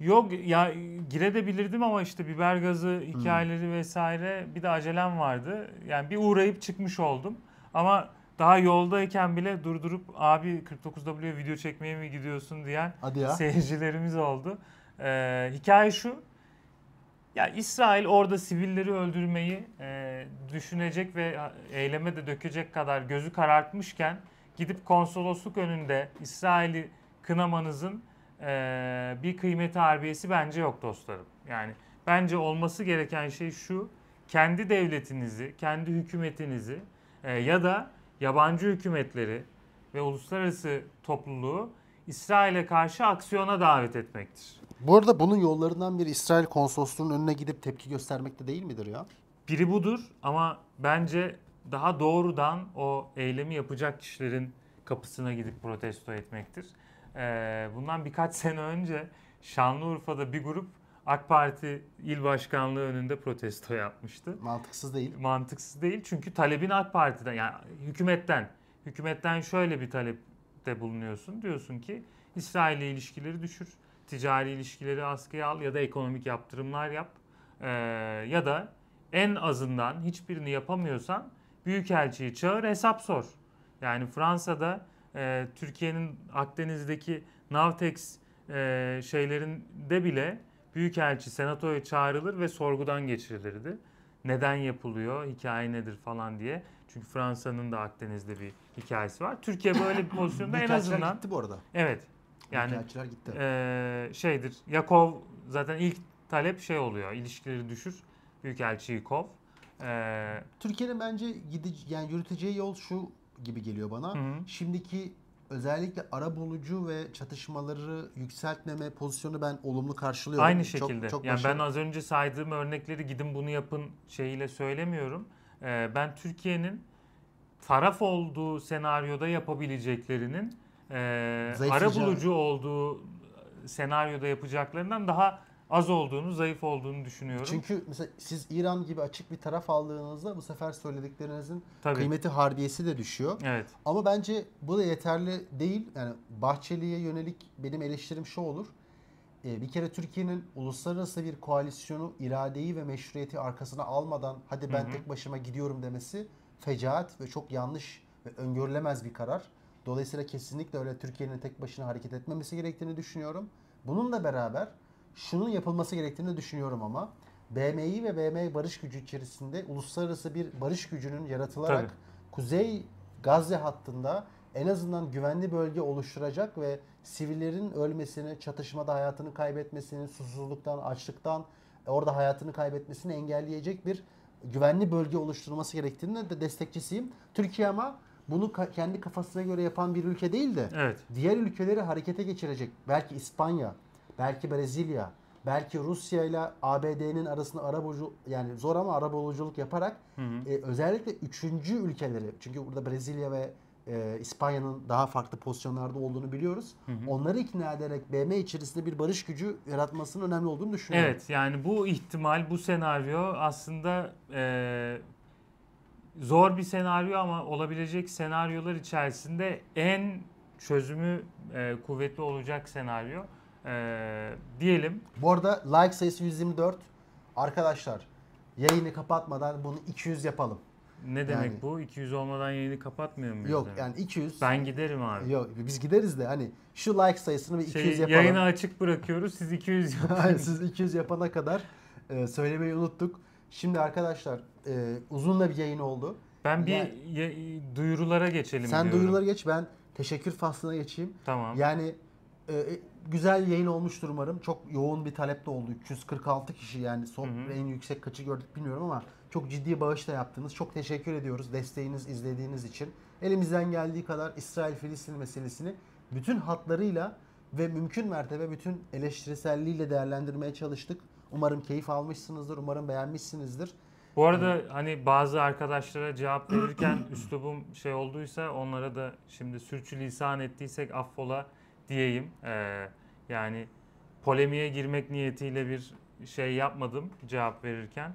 Yok ya girebilirdim ama işte biber gazı Hmm. hikayeleri vesaire bir de acelem vardı. Yani bir uğrayıp çıkmış oldum. Ama daha yoldayken bile durdurup abi 49W'ye video çekmeye mi gidiyorsun diyen seyircilerimiz oldu. Ee, hikaye şu. Ya İsrail orada sivilleri öldürmeyi e, düşünecek ve eyleme de dökecek kadar gözü karartmışken gidip konsolosluk önünde İsrail'i kınamanızın e, bir kıymeti harbiyesi bence yok dostlarım. Yani bence olması gereken şey şu. Kendi devletinizi, kendi hükümetinizi e, ya da yabancı hükümetleri ve uluslararası topluluğu İsrail'e karşı aksiyona davet etmektir. Bu arada bunun yollarından biri İsrail konsolosluğunun önüne gidip tepki göstermek de değil midir ya? Biri budur ama bence daha doğrudan o eylemi yapacak kişilerin kapısına gidip protesto etmektir. Ee, bundan birkaç sene önce Şanlıurfa'da bir grup AK Parti il başkanlığı önünde protesto yapmıştı. Mantıksız değil. Mantıksız değil çünkü talebin AK Parti'den yani hükümetten hükümetten şöyle bir talepte bulunuyorsun. Diyorsun ki İsrail ile ilişkileri düşür, ticari ilişkileri askıya al ya da ekonomik yaptırımlar yap. Ee, ya da en azından hiçbirini yapamıyorsan büyükelçiyi çağır hesap sor. Yani Fransa'da e, Türkiye'nin Akdeniz'deki Navtex e, şeylerinde bile büyükelçi senatoya çağrılır ve sorgudan geçirilirdi neden yapılıyor, hikaye nedir falan diye. Çünkü Fransa'nın da Akdeniz'de bir hikayesi var. Türkiye böyle bir pozisyonda en azından gitti bu arada. evet yani gitti. eee, şeydir. Yakov zaten ilk talep şey oluyor. ilişkileri düşür. Büyükelçiyi kov. Eee, Türkiye'nin bence gidici, yani yürüteceği yol şu gibi geliyor bana. Hı. Şimdiki özellikle ara bulucu ve çatışmaları yükseltmeme pozisyonu ben olumlu karşılıyorum. Aynı Çok- şekilde. çok yani ben az önce saydığım örnekleri gidin bunu yapın şeyiyle söylemiyorum. Eee, ben Türkiye'nin taraf olduğu senaryoda yapabileceklerinin eee ara bulucu olduğu senaryoda yapacaklarından daha az olduğunu, zayıf olduğunu düşünüyorum. Çünkü mesela siz İran gibi açık bir taraf aldığınızda bu sefer söylediklerinizin Tabii. kıymeti harbiyesi de düşüyor. Evet. Ama bence bu da yeterli değil. Yani Bahçeli'ye yönelik benim eleştirim şu olur. e, bir kere Türkiye'nin uluslararası bir koalisyonu iradeyi ve meşruiyeti arkasına almadan hadi ben Hı hı. tek başıma gidiyorum demesi fecaat ve çok yanlış ve öngörülemez bir karar. Dolayısıyla kesinlikle öyle Türkiye'nin tek başına hareket etmemesi gerektiğini düşünüyorum. Bununla beraber şunun yapılması gerektiğini düşünüyorum ama BM'yi ve BM barış gücü içerisinde uluslararası bir barış gücünün yaratılarak Tabii. Kuzey Gazze hattında en azından güvenli bölge oluşturacak ve sivillerin ölmesini, çatışmada hayatını kaybetmesini, susuzluktan, açlıktan orada hayatını kaybetmesini engelleyecek bir güvenli bölge oluşturulması gerektiğini de destekçisiyim. Türkiye ama bunu ka- kendi kafasına göre yapan bir ülke değil de Evet. diğer ülkeleri harekete geçirecek. Belki İspanya, belki Brezilya, belki Rusya ile ABD'nin arasında arabulucu yani zor ama arabuluculuk yaparak Hı hı. e, özellikle üçüncü ülkeleri çünkü burada Brezilya ve e, İspanya'nın daha farklı pozisyonlarda olduğunu biliyoruz. Hı hı. Onları ikna ederek BM içerisinde bir barış gücü yaratmasının önemli olduğunu düşünüyorum. Evet yani bu ihtimal, bu senaryo aslında e, zor bir senaryo ama olabilecek senaryolar içerisinde en çözümü e, kuvvetli olacak senaryo E, diyelim. Bu arada like sayısı 124. Arkadaşlar yayını kapatmadan bunu 200 yapalım. Ne demek Yani- bu? 200 olmadan yayını kapatmıyor muyuz? Yok demek? yani 200. Ben giderim abi. Yok biz gideriz de hani şu like sayısını bir 200 Şey, yapalım. yayını açık bırakıyoruz. Siz 200 yapın. Hayır, Siz 200 yapana kadar e, söylemeyi unuttuk. Şimdi arkadaşlar e, uzun da bir yayın oldu. Ben bir Yani- ya- duyurulara geçelim Sen diyorum. duyuruları geç ben teşekkür faslına geçeyim. Tamam. Yani e, e, güzel yayın olmuştur umarım. Çok yoğun bir talep de oldu. 346 kişi yani son Hı hı. en yüksek kaçı gördük bilmiyorum ama çok ciddi bağış da yaptınız. Çok teşekkür ediyoruz desteğiniz, izlediğiniz için. Elimizden geldiği kadar İsrail-Filistin meselesini bütün hatlarıyla ve mümkün mertebe bütün eleştiriselliğiyle değerlendirmeye çalıştık. Umarım keyif almışsınızdır, umarım beğenmişsinizdir. Bu arada hani bazı arkadaşlara cevap verirken üslubum şey olduysa onlara da şimdi sürçülisan ettiysek affola diyeyim. Ee, yani polemiğe girmek niyetiyle bir şey yapmadım cevap verirken.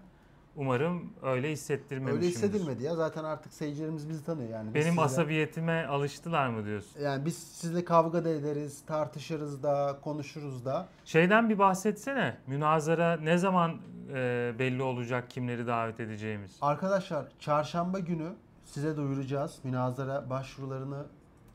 Umarım öyle hissettirmemişimdir. Öyle hissedilmedi ya. Zaten artık seyircilerimiz bizi tanıyor yani. Biz Benim sizle- asabiyetime alıştılar mı diyorsun? Yani biz sizle kavga da ederiz, tartışırız da, konuşuruz da. Şeyden bir bahsetsene. Münazara ne zaman e, belli olacak kimleri davet edeceğimiz? Arkadaşlar çarşamba günü size duyuracağız münazara başvurularını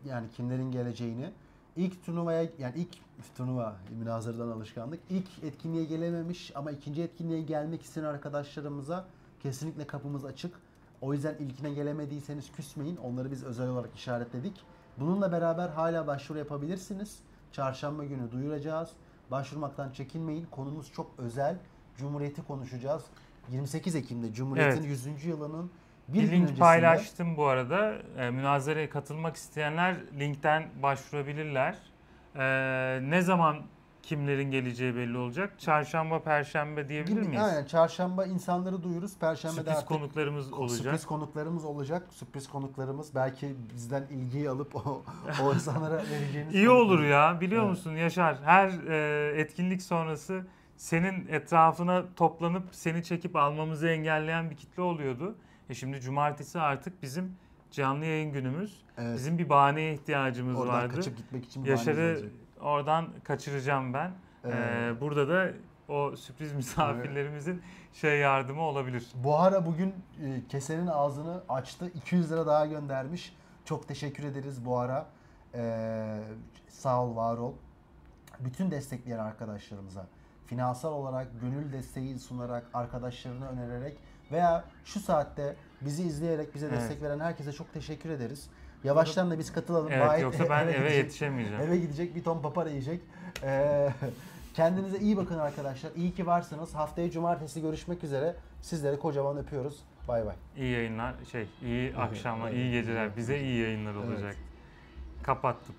yani kimlerin geleceğini. İlk turnuvaya yani ilk turnuva münazaradan alışkanlık. İlk etkinliğe gelememiş ama ikinci etkinliğe gelmek isteyen arkadaşlarımıza kesinlikle kapımız açık. O yüzden ilkine gelemediyseniz küsmeyin. Onları biz özel olarak işaretledik. Bununla beraber hala başvuru yapabilirsiniz. Çarşamba günü duyuracağız. Başvurmaktan çekinmeyin. Konumuz çok özel. Cumhuriyeti konuşacağız. 28 Ekim'de Cumhuriyet'in Evet. 100. yılının bir, Bir link paylaştım bu arada. E, münazaraya katılmak isteyenler linkten başvurabilirler. E, ne zaman kimlerin geleceği belli olacak. Çarşamba, perşembe diyebilir Gibi- miyiz? Aynen çarşamba insanları duyururuz. Perşembe Sürpriz artık konuklarımız olacak. Sürpriz konuklarımız olacak. Sürpriz konuklarımız belki bizden ilgiyi alıp o, o insanlara vereceğiniz İyi olur ya biliyor Evet. musun Yaşar? Her e, etkinlik sonrası senin etrafına toplanıp seni çekip almamızı engelleyen bir kitle oluyordu. E şimdi cumartesi artık bizim canlı yayın günümüz. Evet. Bizim bir bahaneye ihtiyacımız Oradan vardı. kaçıp gitmek için bir Yaşar'ı oradan kaçıracağım ben. Evet. Ee, burada da o sürpriz misafirlerimizin şey yardımı olabilir. Buhara bugün e, kesenin ağzını açtı. 200 lira daha göndermiş. Çok teşekkür ederiz Buhara. Ee, sağ ol, var ol. Bütün destekleyen arkadaşlarımıza finansal olarak gönül desteği sunarak, arkadaşlarını önererek veya şu saatte bizi izleyerek bize Evet. destek veren herkese çok teşekkür ederiz. Yavaştan da biz katılalım. Evet Bayit yoksa ben eve gidecek. yetişemeyeceğim. Eve gidecek bir ton papara yiyecek. Ee, kendinize iyi bakın arkadaşlar. İyi ki varsınız. Haftaya cumartesi görüşmek üzere. Sizleri kocaman öpüyoruz. Bay bay. İyi yayınlar, şey iyi akşamlar, evet, iyi geceler. Bize iyi yayınlar Evet. olacak. Kapattım.